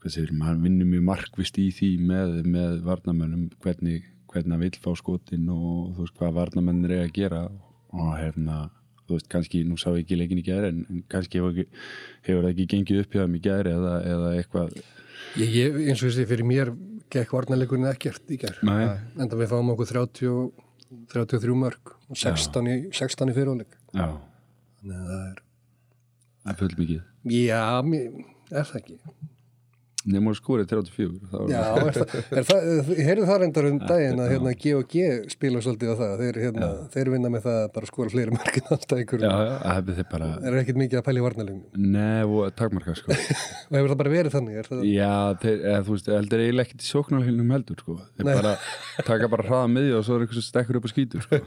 hvað segir, hann vinnur mjög markvist í því með, með varnamönnum hvernig, hvernig hann vill fá skotin og þú veist hvað varnamennir er að gera og hérna þú veist, kannski, nú sá ég ekki leikin í gæri en en kannski hefur, hefur það ekki gengið upp hjá þeim í gæri eða, eða eitthvað Ég, ég, eins og þessi fyrir mér gekk varnarleikurinn ekkert í gær. Nei, Enda við fáum okkur 30, 33 mörg og 16 í, 16 í fyrirháleik. já, Þannig að það er... það er full mikið Já, mér, er það ekki? Nefnum að skórið 34 þá er Já, er það, er það, ég heyrðu það reyndar um daginn að hérna, G&G spila svolítið á það. Þeir, hérna, þeir vinna með það að bara skora fleiri mörgin alltaf ykkur. bara er ekkert mikið að pæla í varnarleiknum. Nei, og takmarka sko Og hefur það bara verið þannig? Það... Já, þeir, eða, þú veist, heldur eiginlega ekkert í sóknarhilnum heldur sko Þeir bara taka bara hraða miðju og svo er eitthvað sem stekkur upp og skýtur sko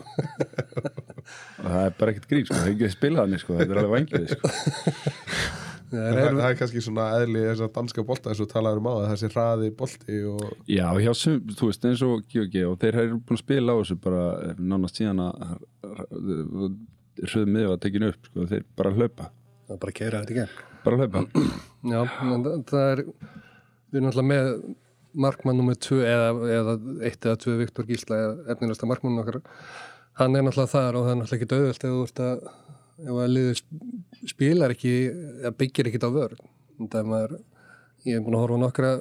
og það er bara ekkert grín sko, það er ekki að spila þannig sko, þetta er alveg vangið sko Já, En er, það, það er kannski svona eðli þess að danska bolta eins og talaður um á það, þessi hraði bolti og Já, hjá sum, þú veist, eins og G&G og þeir eru búin að spila á þessu bara eh, nánast síðan að hröðu miðju að tekinu upp sko, þeir bara hlaupa, það er bara að keira þetta í gegn. bara hlaupa Já, en það, það er, við erum alltaf með markmann nummið 2 eða, eða 1 eða 2 Viktor Gísla eða efnilegsta markmann okkar. Hann er náttúrulega þar og það er náttúrulega ekki döðvöld ef þú ert að, ef að liður spilar ekki, eða byggir ekkit á er maður, ég hef búin að horfa á nokkra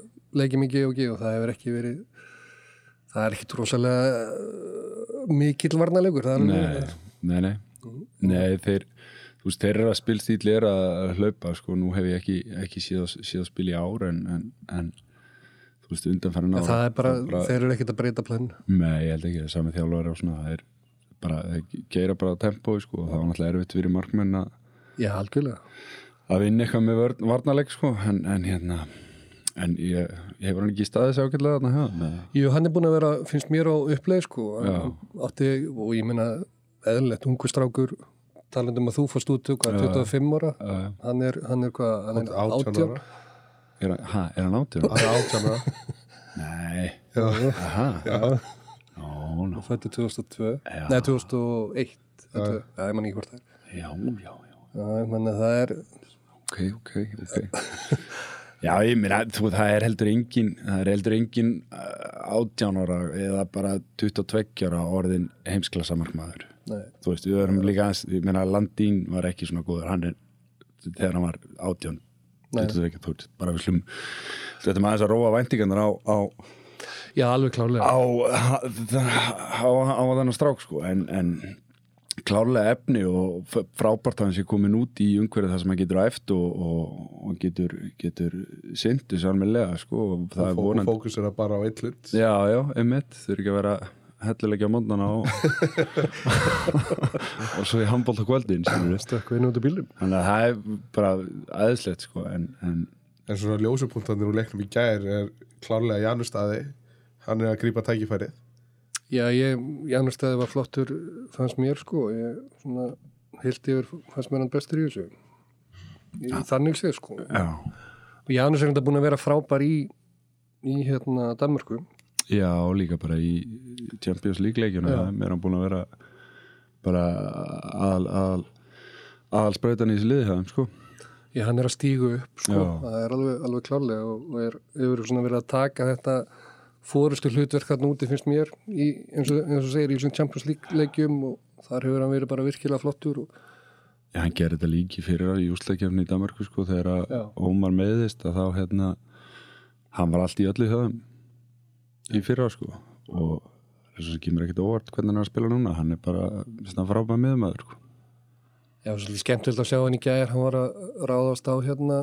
leiki mikið og og það hefur ekki verið, það er ekki trósalega mikill varnarleikur. Það er Nei, alveg- nei, nei Nei, þeir þú veist, þeir eru að spilstíl er að hlaupa sko, nú hef ég ekki, ekki síðan síð spil í ár en, en, en þú veist, undanfærin En það er bara, þeir eru ekkit að breyta plönn. Nei, ég held ekki, það er sami þjálfur og svona, það er bara, þeir geira bara á tempói sko, og það var náttúrulega erfitt fyrir markmenn að Já, algjörlega. að vinna eitthvað með vörn, varnarleik sko en, en hérna en ég, ég hefur hann ekki staðið sér ákveðlega þarna eða? Jú, hann er búin að vera, finnst mér á uppleið sko, átti, og ég meina eðlilegt, ungu strákur talandum að þú fórst út, hvað, 25 ára? Já, já. hann er, hann er hvað, hann er 18 18 ára. Er, hann- ha, er hann átján? Það er 18 ára. Nei, Já, aha. Já, Nó, nó, fættu 2002, Já. nei 2001 já, ég man ekki hvort það er. Já, já, já. Manna það er, Ok, ok, ok. Já, ég meina, þú, það er heldur engin það er heldur engin átján ára eða bara 22 ára orðin heimsklasamarkmaður. Nei, þú veist, við erum líka aðeins, ég meina Landín var ekki svona góður, hann er þegar hann var átján Nei. bara við slum þetta maður aðeins að róa væntingarnar á á, já, alveg klárlega. Á, á, á, á þennan strák sko, en, en klárlega efni og frábært að hann sé komin út í umhverju það sem hann getur á eftir og, og, og getur, getur syndu sérmjölega sko, og það er og vonandi fókus er bara á eitt hlut. Já, já, einmitt, þau eru ekki að vera hellulegja á mótnana og og svo í handbólt á kvöldin þannig að það er bara aðeinslegt sko, en, en En svona ljósupunktarnir úr leiknum í gær er klárlega Janus staði Hann er að grípa tækifærið. Já, ég, Janus Stæði var flottur fannst mér sko, ég svona heilt yfir fannst mér hann bestur í þessu. Í, þannig séð sko. Já, og Janus er enda búin að vera frábær í í hérna Danmarku já, líka bara í Champions League leikjuna mér er hann búin að vera bara aðal aðal, aðal sprautan í þessu liði hefðum sko. Já, hann er að stígu upp, sko, Já. það er alveg, alveg klárlega og, og er, hefur svona verið að taka þetta fórustu hlutverk þarna úti finnst mér, í, eins, og, eins og segir í þessum Champions League leikjum og þar hefur hann verið bara virkilega flottur og, Já, hann gerir þetta líki fyrir í úsleikjafni í Danmarku sko þegar. Ómar meðist að þá hérna hann var allt í öllu höfum í fyrra sko og þess að kemur ekkert óvart hvernig hann er að spila núna hann er bara svona frábæð miðmaður sko. já, svolítið skemmtilegt að sjá hann í gær, hann var að ráðast á hérna,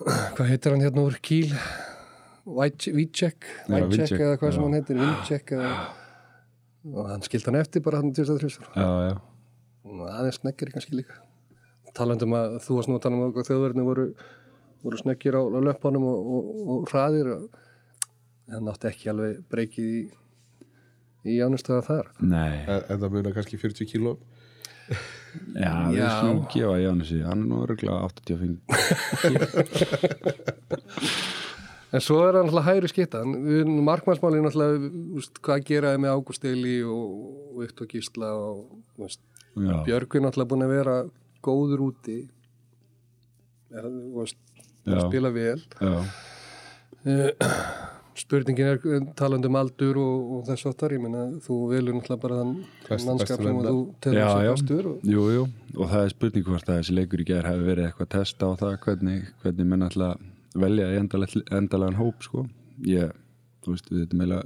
hvað heitir hann hérna úr Kíl? Vícek, eða hvað sem hann heitir, eða, og hann skilt hann eftir bara hann til þess að þrjustur. Já, já, og aðeins sneggir kannski líka. Talandum að þú varst nú að tala um að þjóðverðinu voru, voru sneggir á, á löpunum og, og, og hraðir og það nátti ekki alveg breykið í, í ánustöða þar. Nei. En það munar kannski 40 kíló. Já, við Já. slum gefa Jánusi hann er nú örgulega 85 en svo er hann alltaf hægri skitta markmannsmálin alltaf úst, hvað geraði með Ágúst Eli og, og Viktor Gísla og úst, Björgvin alltaf búin að vera góður úti. Úst, spila vel. Já, Spurningin er talandi um aldur og, og þess áttar, ég meina þú velur náttúrulega bara þann mannskap sem þú telur já. bestur og, jú, jú. Og það er spurning hvort að þessi leikur í gerð hefur verið eitthvað að testa á það hvernig, hvernig menn alltaf velja í endaleg, endalegan hóp sko. Ég, þú veist, við þetta meila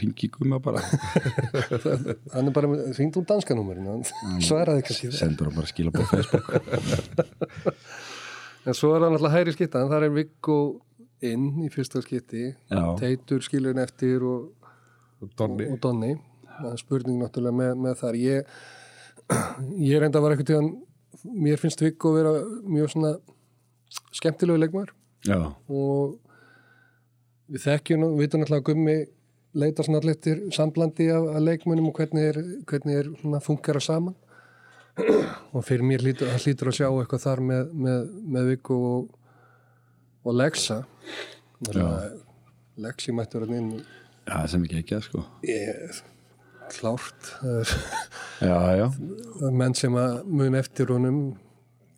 ringi gumma bara. Hann er bara með, hringd úr danskanúmerin hann svaraði síðan sendur hann bara skila á Facebook. En svo er hann alltaf hægri skitta, en þar er Viggo inn í fyrsta skipti. Já. Teitur skilur hann eftir og, og Donni. og Donni. Það er spurning náttúrulega með, með þar. Ég, ég reynda að var eitthvað tíðan mér finnst Viggo vera mjög svona skemmtilegu leikmar já, og við þekkjum, við veitum náttúrulega að Gummi leita svona allir eftir samblandi af, af leikmunum og hvernig er, hvernig er svona funkara saman. Og fyrir mér hlýtur, hlýtur að sjá eitthvað þar með, með, með Viggo og, og Lexa. Lexi mættur hann inn já, sem ekki ekki sko. Ég, klárt. Það er, já, já, það menn sem að mun eftir honum.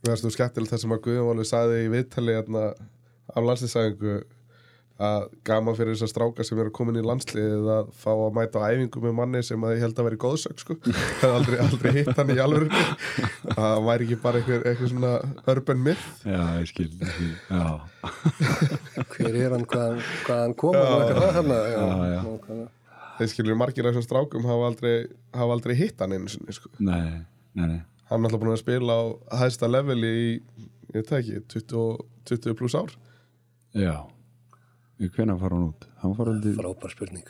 Það er svo skemmtilegt það sem að Guðjón Valur sagði í viðtali hérna, af landslýsæðingu að gaman fyrir þessar strákar sem eru komin í landsliðið að fá að mæta á æfingu með manni sem að ég held að vera góðsök sko. það er aldrei, aldrei hitt hann í alveg að það væri ekki bara einhver, einhver svona urban myth. Já, ég skil hver er hann, hvað, hvað hann? Kom og eitthvað það já, Já, já. nákvæmlega. þeir skilur margir af þessum strákum hafa aldrei, hafa aldrei hitt hann einu sinni sko. nei, nei, nei. Hann er alltaf búin að spila á hæsta leveli í, ég veit ekki 20, 20 pluss ár já, hvenær fara hann út? Hann fara aldrei, frábær spurning.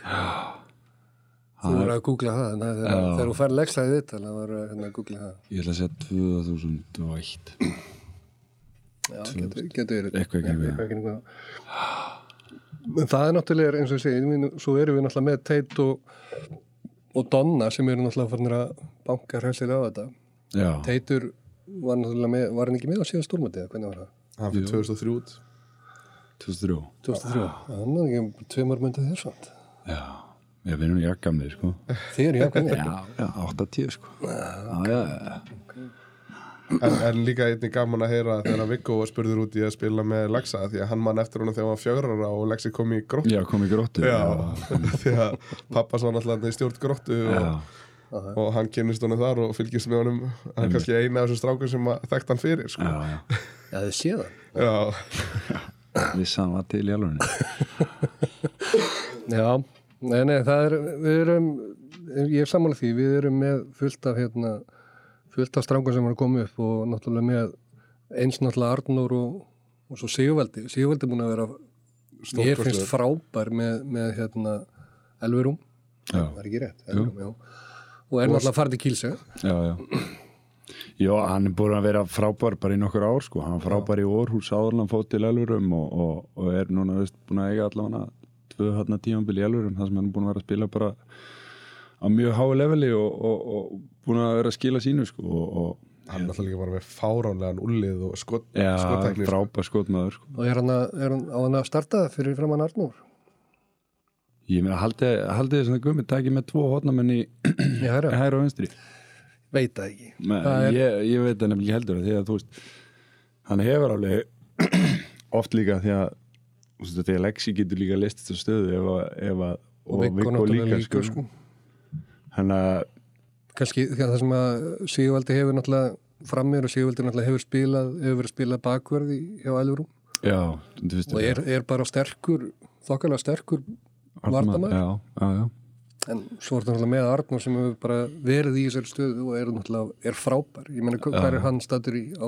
Þú voru að googla það þegar þú fær leggslaði þetta það voru hérna að googla það. Ég ætla að segja 2001 Já, getur, getur verið. Eitthvað í kringum það. En það er náttúrulega, eins og ég segi, svo erum við náttúrulega með Teit og, og Donna sem eru náttúrulega farnir að banka hræsilega á þetta. Já, Teitur var náttúrulega með, var hann ekki með á síðan stórmætið, hvernig var það? hann fyrir 2003 út 2003 2003. Hann er ekki tveimur myndið þér svont. Já, ég finnum ég að gamli sko. Þið eru jákvæmni. Já, já, 8-10 sko. Já, já, já en, en líka einnig gaman að heyra þegar Viggo var spurður út í að spila með Lexa því að hann mann eftir honum þegar hann var fjögrara og Lexi kom í gróttu. Já, kom í gróttu Já, því að pappas var náttúrulega í stjórn gróttu og, og hann kynnist honum þar og fylgist með honum. Hann er kannski eina af þessum strákum sem að þekkt hann fyrir sko. já, já. Já, þið séð það. Já, Vissi hann var til í alveg Já, nei, nei, það er, við erum, ég er sammála því, við erum með fullt af, hérna, fullt af strákar sem er að koma upp og náttúrulega með eins náttúrulega Arnór og, og svo Sigurvaldi. Sigurvaldi er búin að vera, ég finnst frábær með, með hérna, Elverum, Já, það er ekki rétt, Elverum, já. Og er náttúrulega farið til Kílse. já, já Já, hann er búin að vera frábær bara í nokkur ár sko, hann var frábær í Orhús áðurlan fótt til Elvurum og, og, og er núna veist, búin að eiga allavega tvö hann tímambil í Elvurum þar sem hann er búin að vera að spila bara á mjög hái leveli og, og, og búin að vera að skila sínu sko og, og hann er náttúrulega líka bara með fáránlegan ullið og skot, Já, skottekni sko. frábær skotmaður sko. Og er hann, að, er hann á hann að starta fyrir framann Arnór? Ég meina, haldið haldi þess að Gummi taki með tvo hotnamenn í Já, hæra og vinstri veit það ekki. Men, Það er- ég, ég veit það nefnilega heldur því að þú veist hann hefur alveg oft líka því að því að Lexi getur líka list þessu stöðu ef að, ef að Og Viggo líka, sko. hann að kannski það sem að Sigvaldi hefur náttúrulega frammir og Sigvaldi náttúrulega hefur spilað hefur verið spilað bakverði hjá veist og er, er bara sterkur þokkalega sterkur varnamaður já, já, já, en svo er það náttúrulega með Arnur sem hefur bara verið í þessari stöðu og er náttúrulega er frábær, ég meina hvað er hann statur í á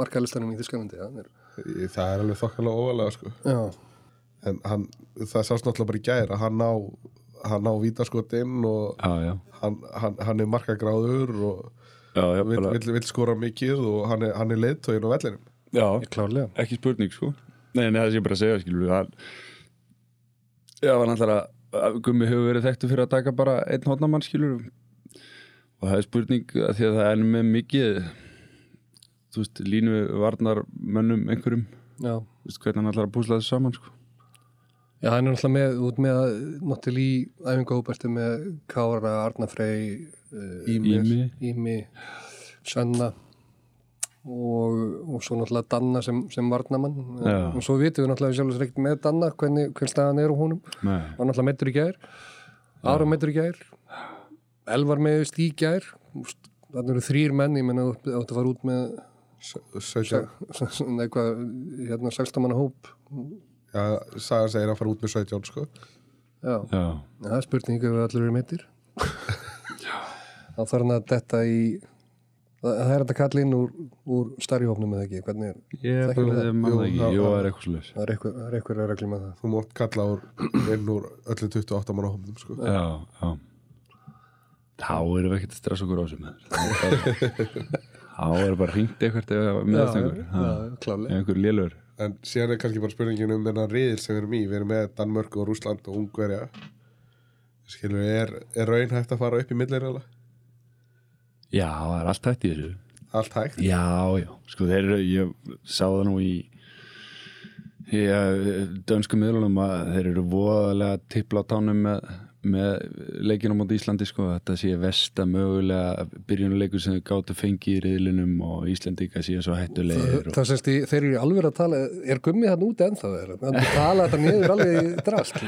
markalistanum í Þískalandi hann er, það er alveg þokkalega óvalega sko. já, en hann, það sást náttúrulega bara í gæra hann á, hann á vítaskotinn og já, já, hann, hann, hann er markagráður og já, já, vill, bara, vill, vill skora mikið og hann er, hann er leiðtógin á vellinum. Já. Klárlega. Ekki spurning sko. Nei, nei, það sé ég bara segja skilur við hann já, hann ætlar að Gummi hefur verið þekktu fyrir að taka bara einn hotnamann skilur og það er spurning að því að það er með mikið þú veist, línu varnar mönnum einhverjum, já, þú veist, hvernig hann ætlar að púsla þessu saman sko. Já hann er náttúrulega með út með að náttúrulega í æfingahópastu með Kára, Arnafrey uh, Ími, Ími, Svenna og, og svo náttúrulega Danna sem, sem varnamann Já. og svo vitum við náttúrulega sjálfsveit ekkert með Danna hvernig, hvern staðan er á honum. Nei, var náttúrulega meittur í gær. Ára meittur í gær. Elvar meðist í gær. Þannig eru þrýr menn, ég menna þú átt að fara út með 17, Nei, hvað, hérna 16 manna hóp. Já, Sagan segir að fara út með 17 sko. já, já, það er spurning ef við allir eru meittir þá þarf hann að detta í það það er þetta kall inn úr, úr starri hópnum eða ekki, hvernig er ég er bara það? þegar mann Jú, það já, ekki, jú, það er eitthvað sluðis það er eitthvað, það er eitthvað að regla með það. Þú mátt kalla úr, inn úr öllum 28 manna hófnum sko. já, já. Þá erum við ekkert að stressa okkur á þessu með þá er bara hringt eitthvað með einhver já, klálega einhver lélur. En síðan er kannski bara spurningin um þennan riðil sem við erum í. Við erum með Danmörk og Rúsland og Ungverja. Skilur við, er, er raunhægt að fara upp í milliræðala? Já, það er allt hægt í þessu. Allt hægt? Já, já, sko þeir eru, ég sá það nú í, dönsku miðlunum að þeir eru voðalega tippla á tánum með, með leikinu á móti Íslandi sko, þetta sé versta mögulega byrjunuleikur sem þau gáttu fengið í riðlinum og Íslandika sé svo hættulegir og, Það sést í, þeir eru alveg að tala er gummið hann úti ennþá þeir það tala þetta niður alveg drast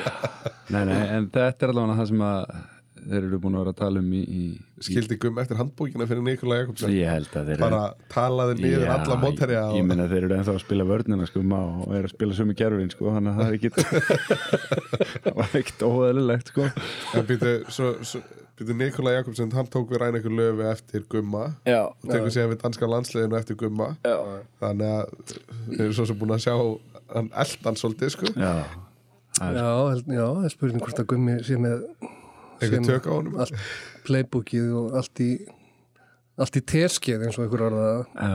Nei, nei, en þetta er allavega það sem að þeir eru búin að vera að tala um í, í, Skildi gum eftir handbókina fyrir Nikola Jakobsen ég held að þeir bara talaði niður Já, alla mótherja ég, ég meina þeir eru ennþá að spila vörnina sko, og er að spila sömu gerfin sko, þannig að það er ekkit það var ekkit óæðilegt sko. en býtu, svo, svo, býtu Nikola Jakobsen hann tók við ræna ykkur löfi eftir gumma. Já, og tekur sér við danska landsliðinu eftir gumma. Já, þannig að við erum svo sem búin að sjá hann eldan svolítið sko. Já. Já, held- já, það er spurning hvort að gummi sé með sem- tök á honum. allt playbookið og allt í allt í teskið eins og einhver orða já.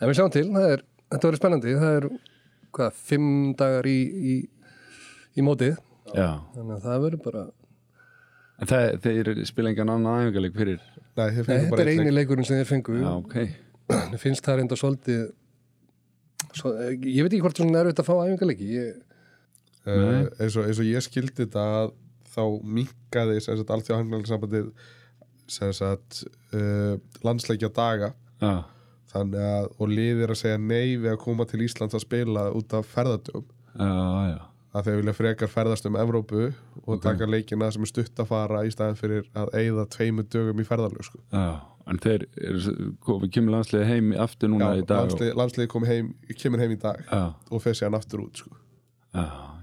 en við sjáum til, það er þetta verður spennandi, það er hvað, fimm dagar í, í, í mótið, Já, þannig að það verður bara en það, þeir spila engan annan æfingarleik fyrir Nei, Nei, þetta bara er eini leik. leikurinn sem þeir fengu. Já, ok. Mér finnst það reynda svolítið svo, ég veit ekki hvort svona er að fá æfingarleiki ég, uh, eins, og, eins og ég skildi þetta að þá minkaði sagt uh, landsleikja daga. Já, þannig að, og liðir að segja nei við að koma til Íslands að spila út af ferðardögum já, já. Að þeir vilja frekar ferðast um Evrópu og taka leikina sem er stutt að fara í staðin fyrir að eyða tveimu dögum í ferðarlög sko. Já, en þeir við kemur landsliði heim aftur núna í dag og- kom heim, kemur heim í dag Já, og fer sér hann aftur út sko. já, já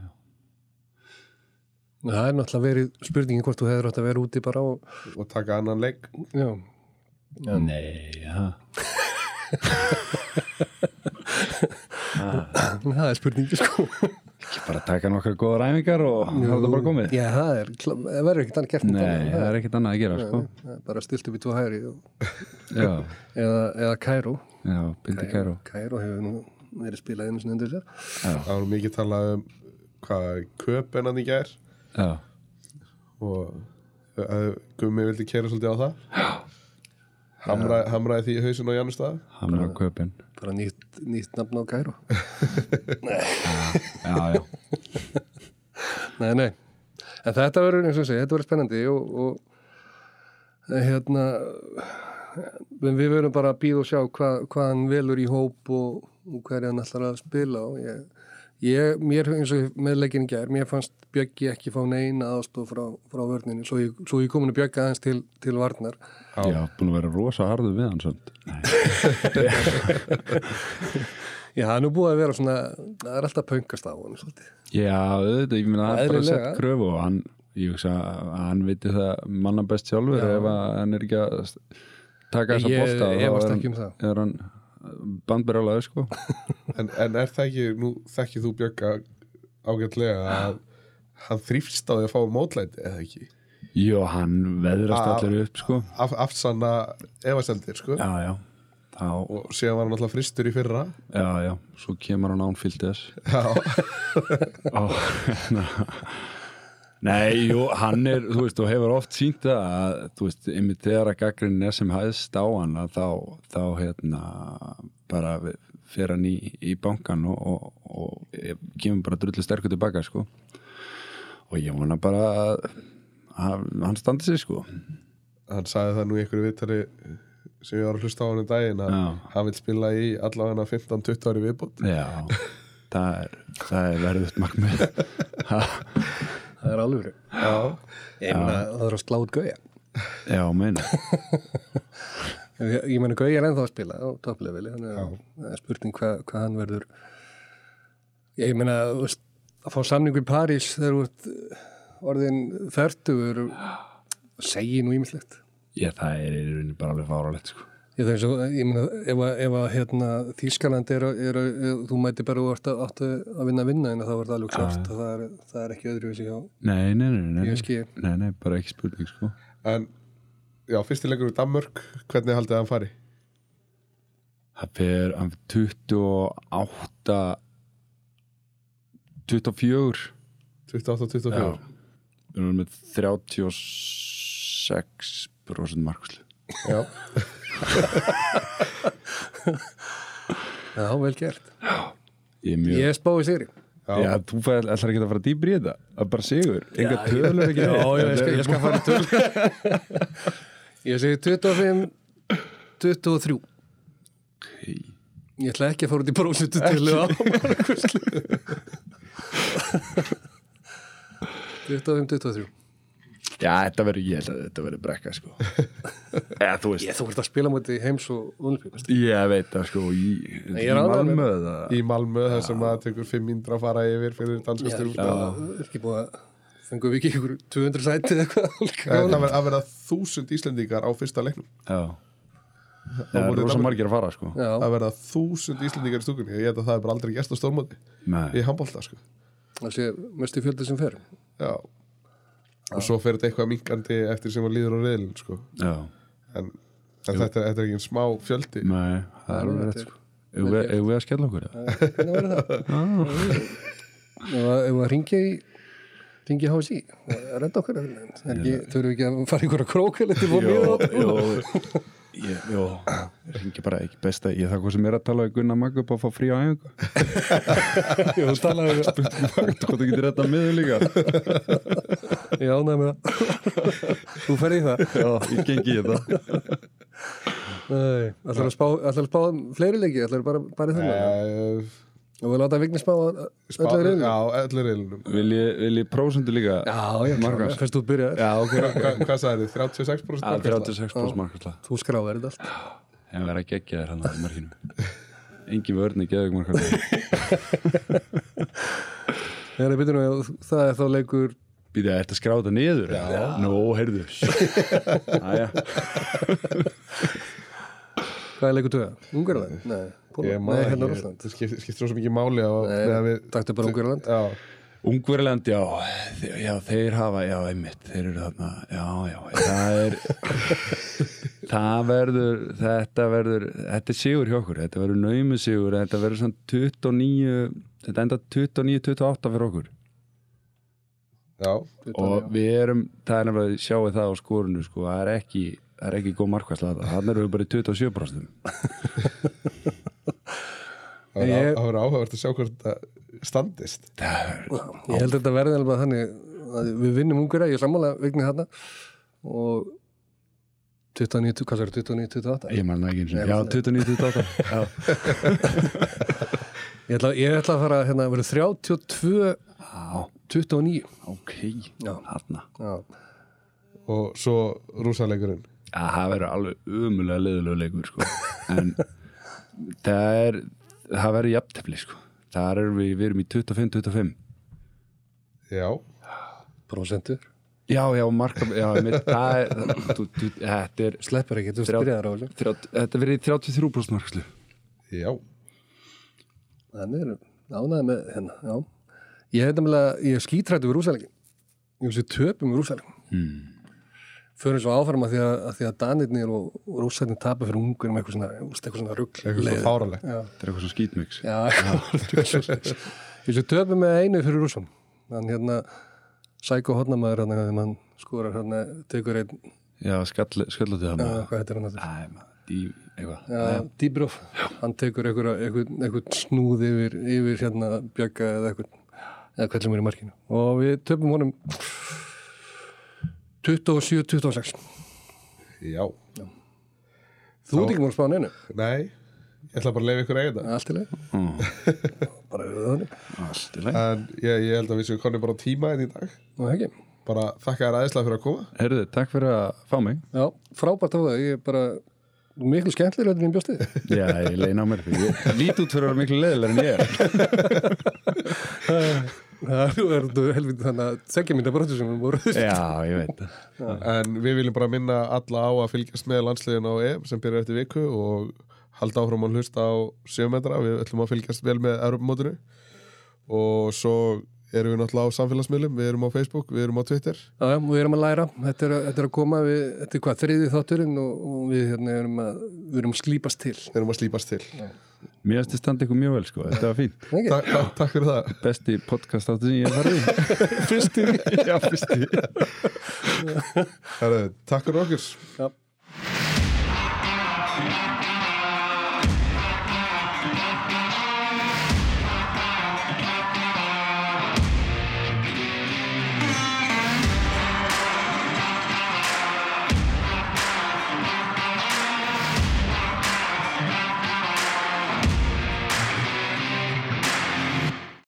það er náttúrulega verið spurningin hvort þú hefur átt að vera úti bara á og taka annan leik. Já, Nei, já það er spurningin sko. Ekki bara taka nokkra góða ræfingar og það er það bara komið? Já, það er, það verður ekkert annað gert Nei, það. það er ekkert annað að gera, sko. Það er bara stilt upp í tvo hæri og, Já, eða, eða Kæró já, Bildi Kæró Kæró hefur nú verið spilað einu sinni undir sér. Það var mikið talað um hvað köpen hann í gær Já, og að Gummi vildi kera svolítið á það. Hamra, hamraði því í hausin á Jánustad er á köpinn bara nýtt, nýtt nafn á Kæró Já, já, Nei, nei. En þetta verður, eins og segi, þetta verður spennandi og, og eh, hérna við verðum bara að býða og sjá hvað, hvað hann velur í hóp og, og hverja hann ætlar að spila og ég, ég mér eins og með leikin í gær, mér fannst Bjöggi ekki fá neina aðstof frá, frá vörninni, svo ég, svo ég komin að Bjögga aðeins til, til varnar. já, búin að vera rosa harðu við hann svönd Nei, Já, það er nú búið að vera svona, það er alltaf pöngast á hann svolítið. Já, auðvitað, ég meina það er bara Eðlilega. sett kröfu og hann, ég hugsa að hann viti það manna best sjálfur Já. ef að hann er ekki að taka þessa Ég bolta þá efast er ekki um hann, það. Er bandbyrjálaður sko. En, en er það ekki, nú þekkið þú Bjögga ágætlega að hann þrýfst á því að fá mótlæti eða ekki? Jó, hann veðrast Ah. allir upp sko. Af, afsanna efasendir sko. Já, já, þá, og síðan var hann alltaf fristur í fyrra. Já, já. Svo kemur hann án fylgdes já, og hérna Nei, jú, hann er, þú veist, og hefur oft sínt það að, þú veist, einmitt þegar að gaggrinn er sem hæðst á hann að þá, þá, hérna, bara fer hann í, í bankan og, og, og kemur bara drullu sterkur tilbaka, sko. Og ég vona bara að, að hann standi sig, sko. hann sagði það nú í einhverju viðtali sem ég var að hlusta á hann um daginn að Já. hann vil spila í allavega 15-20 ári viðbót Já, það er, það er verðut markmið. Ha, Það er alveg. já, Ég meina, það er að slátt gauja. Já, meina. Ég, ég meina Gauja er ennþá að spila á er spurning hvað, hvað hann verður ég meina að fá samningu í París þegar þú ert eh, orðin færtugur segi nú ímislegt Já, það er í rauninni bara alveg fáralegt, sko. Ég, þess, að, ég meina ef að, ef að hérna, Þískaland er, að- að- þú mæti bara og ert að, áttu að vinna að vinna en þá er það alveg klart að það er, það er ekki öðruvísi hjá Nei, nei, nei, nei, nei, nei, nei, bara ekki spurning, sko. en já, fyrstilegur í Danmörk hvernig haldið hann fari? Það fer fer 28 24 28-24 Já. Við erum með 36% markslu já, Já, vel gert. Ég mjög Ég spáið sigri. Já. Já, þú ætlar ekki að fara dýbri í þetta? Er bara sigur, enga tölur ekki? Já, já, ég skal, ég skal fara töl Ég segi 25 23 Ok. Ég ætla ekki að fara út í prósutu til á markvæslu 25 23 Já, þetta verður, ég held að þetta verður brekka sko. Eða, þú veist. Ég þú ert að spila mútið heims og unlfíkast Ég veit það sko Í, í Malmö það. í Malmö þar sem að tekur 5 mindra að fara yfir fyrir danska Ég styrk er ekki búið að fengum við ekki ykkur 200 sæti eða eitthvað það verður að vera þúsund Íslendingar á fyrsta leiknum. Já. Það er rosa margir að fara sko. Já, að verða þúsund Íslendingar í stúkunni. Ég held að það er bara aldrei gæst á stórmóti Nei, í handbólta sko. Það sé mestu fjöldi sem fer. Já og svo fer þetta eitthvað minkandi eftir sem að líður á reyðlun sko. Já. En, en þetta, þetta er ekki en smá fjöldi. Nei, það er alveg rétt þetta er- sko. Eigum við eigum við að skella okkur? eða? Hvernig var það? Ef að- ef að ringja í ringi HSI að redda okkur er ekki, þau eru ekki að fara í krókvel eftir fór Jó, mjög jó, ég, jó, ringi bara ekki besta Ég það hvað sem er að tala við Gunnar Magg upp að fá frí á æfingu. Jú, þú talaði við Hvort þú getur þetta miður líka Já, nefnir með það Þú ferði í það. Já, ég gengi í þetta. Nei, ætlar að spá, að spá fleiri leiki, ætlar bara, bara í þennan? Uh, og við láta Vigni spá spá, öllu reynu Já, öllu reilunum Vil ég, vil ég prósendu líka? Já, já, Markast. fyrst þú byrjaði Já, ok, ok. Hva, Hvað sagði þið? 36% Að markasla? 36% markasla Þú skráði þetta allt. En verða geggja þér hann á markinu. Engin vörni geðug markasla Þegar byrjum við, það er þá leikur Býði að þetta skráða niður? Já. Nú, heyrðu. Hvað er leikur töða? Ungarland? Nei, Nei, hérna ekki, Rússland Það skiptir skiptir svo mikið máli á Nei, meðan við- taktu bara Ungverjaland. Já, Ungverland, já, já, þeir hafa, já, einmitt, þeir eru þarna, já, já, það er, það verður, þetta verður, þetta er sigur hjá okkur, þetta verður naumu sigur, þetta verður svona 29, þetta enda 29-28 fyrir okkur já, og við erum, það er nefnilega, sjáu það á skorunu, sko, það er ekki, það er ekki góð markværsla þetta, þannig erum við bara í 27%. það verður Ég- það áhugavert að sjá hvort það standist. Það er, Ég held að þetta verði alveg þannig að við vinnum Ungverja, ég er sammála Vigni þarna. Og 29, hvað er 29, 28? ég manna ekki eins og, já, 29-28, já, Ég ætla, ég ætla að fara hérna, verður 32, já, 29 ok. Já, og svo rúsaleikurinn að það verður alveg umulega liðulegu leikur sko. en það er það verður jafntefli sko. þar erum við, við erum í 25-25 Já, prosentur já, já, marka já, mitt, það er, þú, þú, þetta er Sleppur ekki, þú byrjaðar á þetta verður í 33% markslu já. Þannig er ánæði með hérna, já Ég hef nefnilega, ég er skítrættu við rúsæleikin Ég veist við töpum við rúsæleikin hmm. Förum svo áfram að því að, að, því að Danirnir og, og rússæleikin tapa fyrir ungur um eitthvað svona, eitthvað svona rugg eitthvað svo fáralegt Já, þetta er eitthvað svo skítmix. Já, já. Ég sé töpum með einu fyrir rússum Þannig hérna Sæko hodnamaður hérna þegar mann skorar hérna tekur einn, já, skall, skallandi það maður hvað heitir hann maður, dí, eitthvað. Já, Dýbróf, hann tekur einhver snúð yfir, yfir hérna bjögga eða eitthvað eða sem er í markinu. Og við töpum honum 27-26 Já, Þú ert ekki múin að spá neinu? Nei Ég ætla bara að leifa ykkur þetta. Allt í leið, mm. bara við þannig. Allt í leið En ég, ég held að við séum konið bara tíma enn í dag. Nú ekki? Bara þakka þér aðeinslega fyrir að koma. Herðu, takk fyrir að fá mig. Já, frábært á það, ég er bara miklu skemmtilega en ég bjóst þið Já, ég leina á mér Ég lít út fyrir að vera miklu leiðilega en ég er Það er þú helviti þannig að segja mín að brotu sem við voru Já, ég veit. Það En við viljum bara minna alla á að fylgjast með landsliðin á EM sem byrjar eftir viku og halda áfram að hlusta á 7 metra, við ætlum að fylgjast vel með Europamótinu og svo erum við náttúrulega á samfélagsmiðlum. Við erum á Facebook, við erum á Twitter. Já, já, við erum að læra, þetta er, þetta er að koma. Við, þetta er hvað, þriði þátturinn og, og við hérna erum að, við erum að slípast til. Við erum að slípast til Mér finnst þið standa ykkur mjög vel sko, þetta var fínt. Ekki? Ta ta Takk fyrir það. Besti podcast áttu sem ég hef farið Fyrsti. Já, fyrsti. Takk fyrir okkur. Já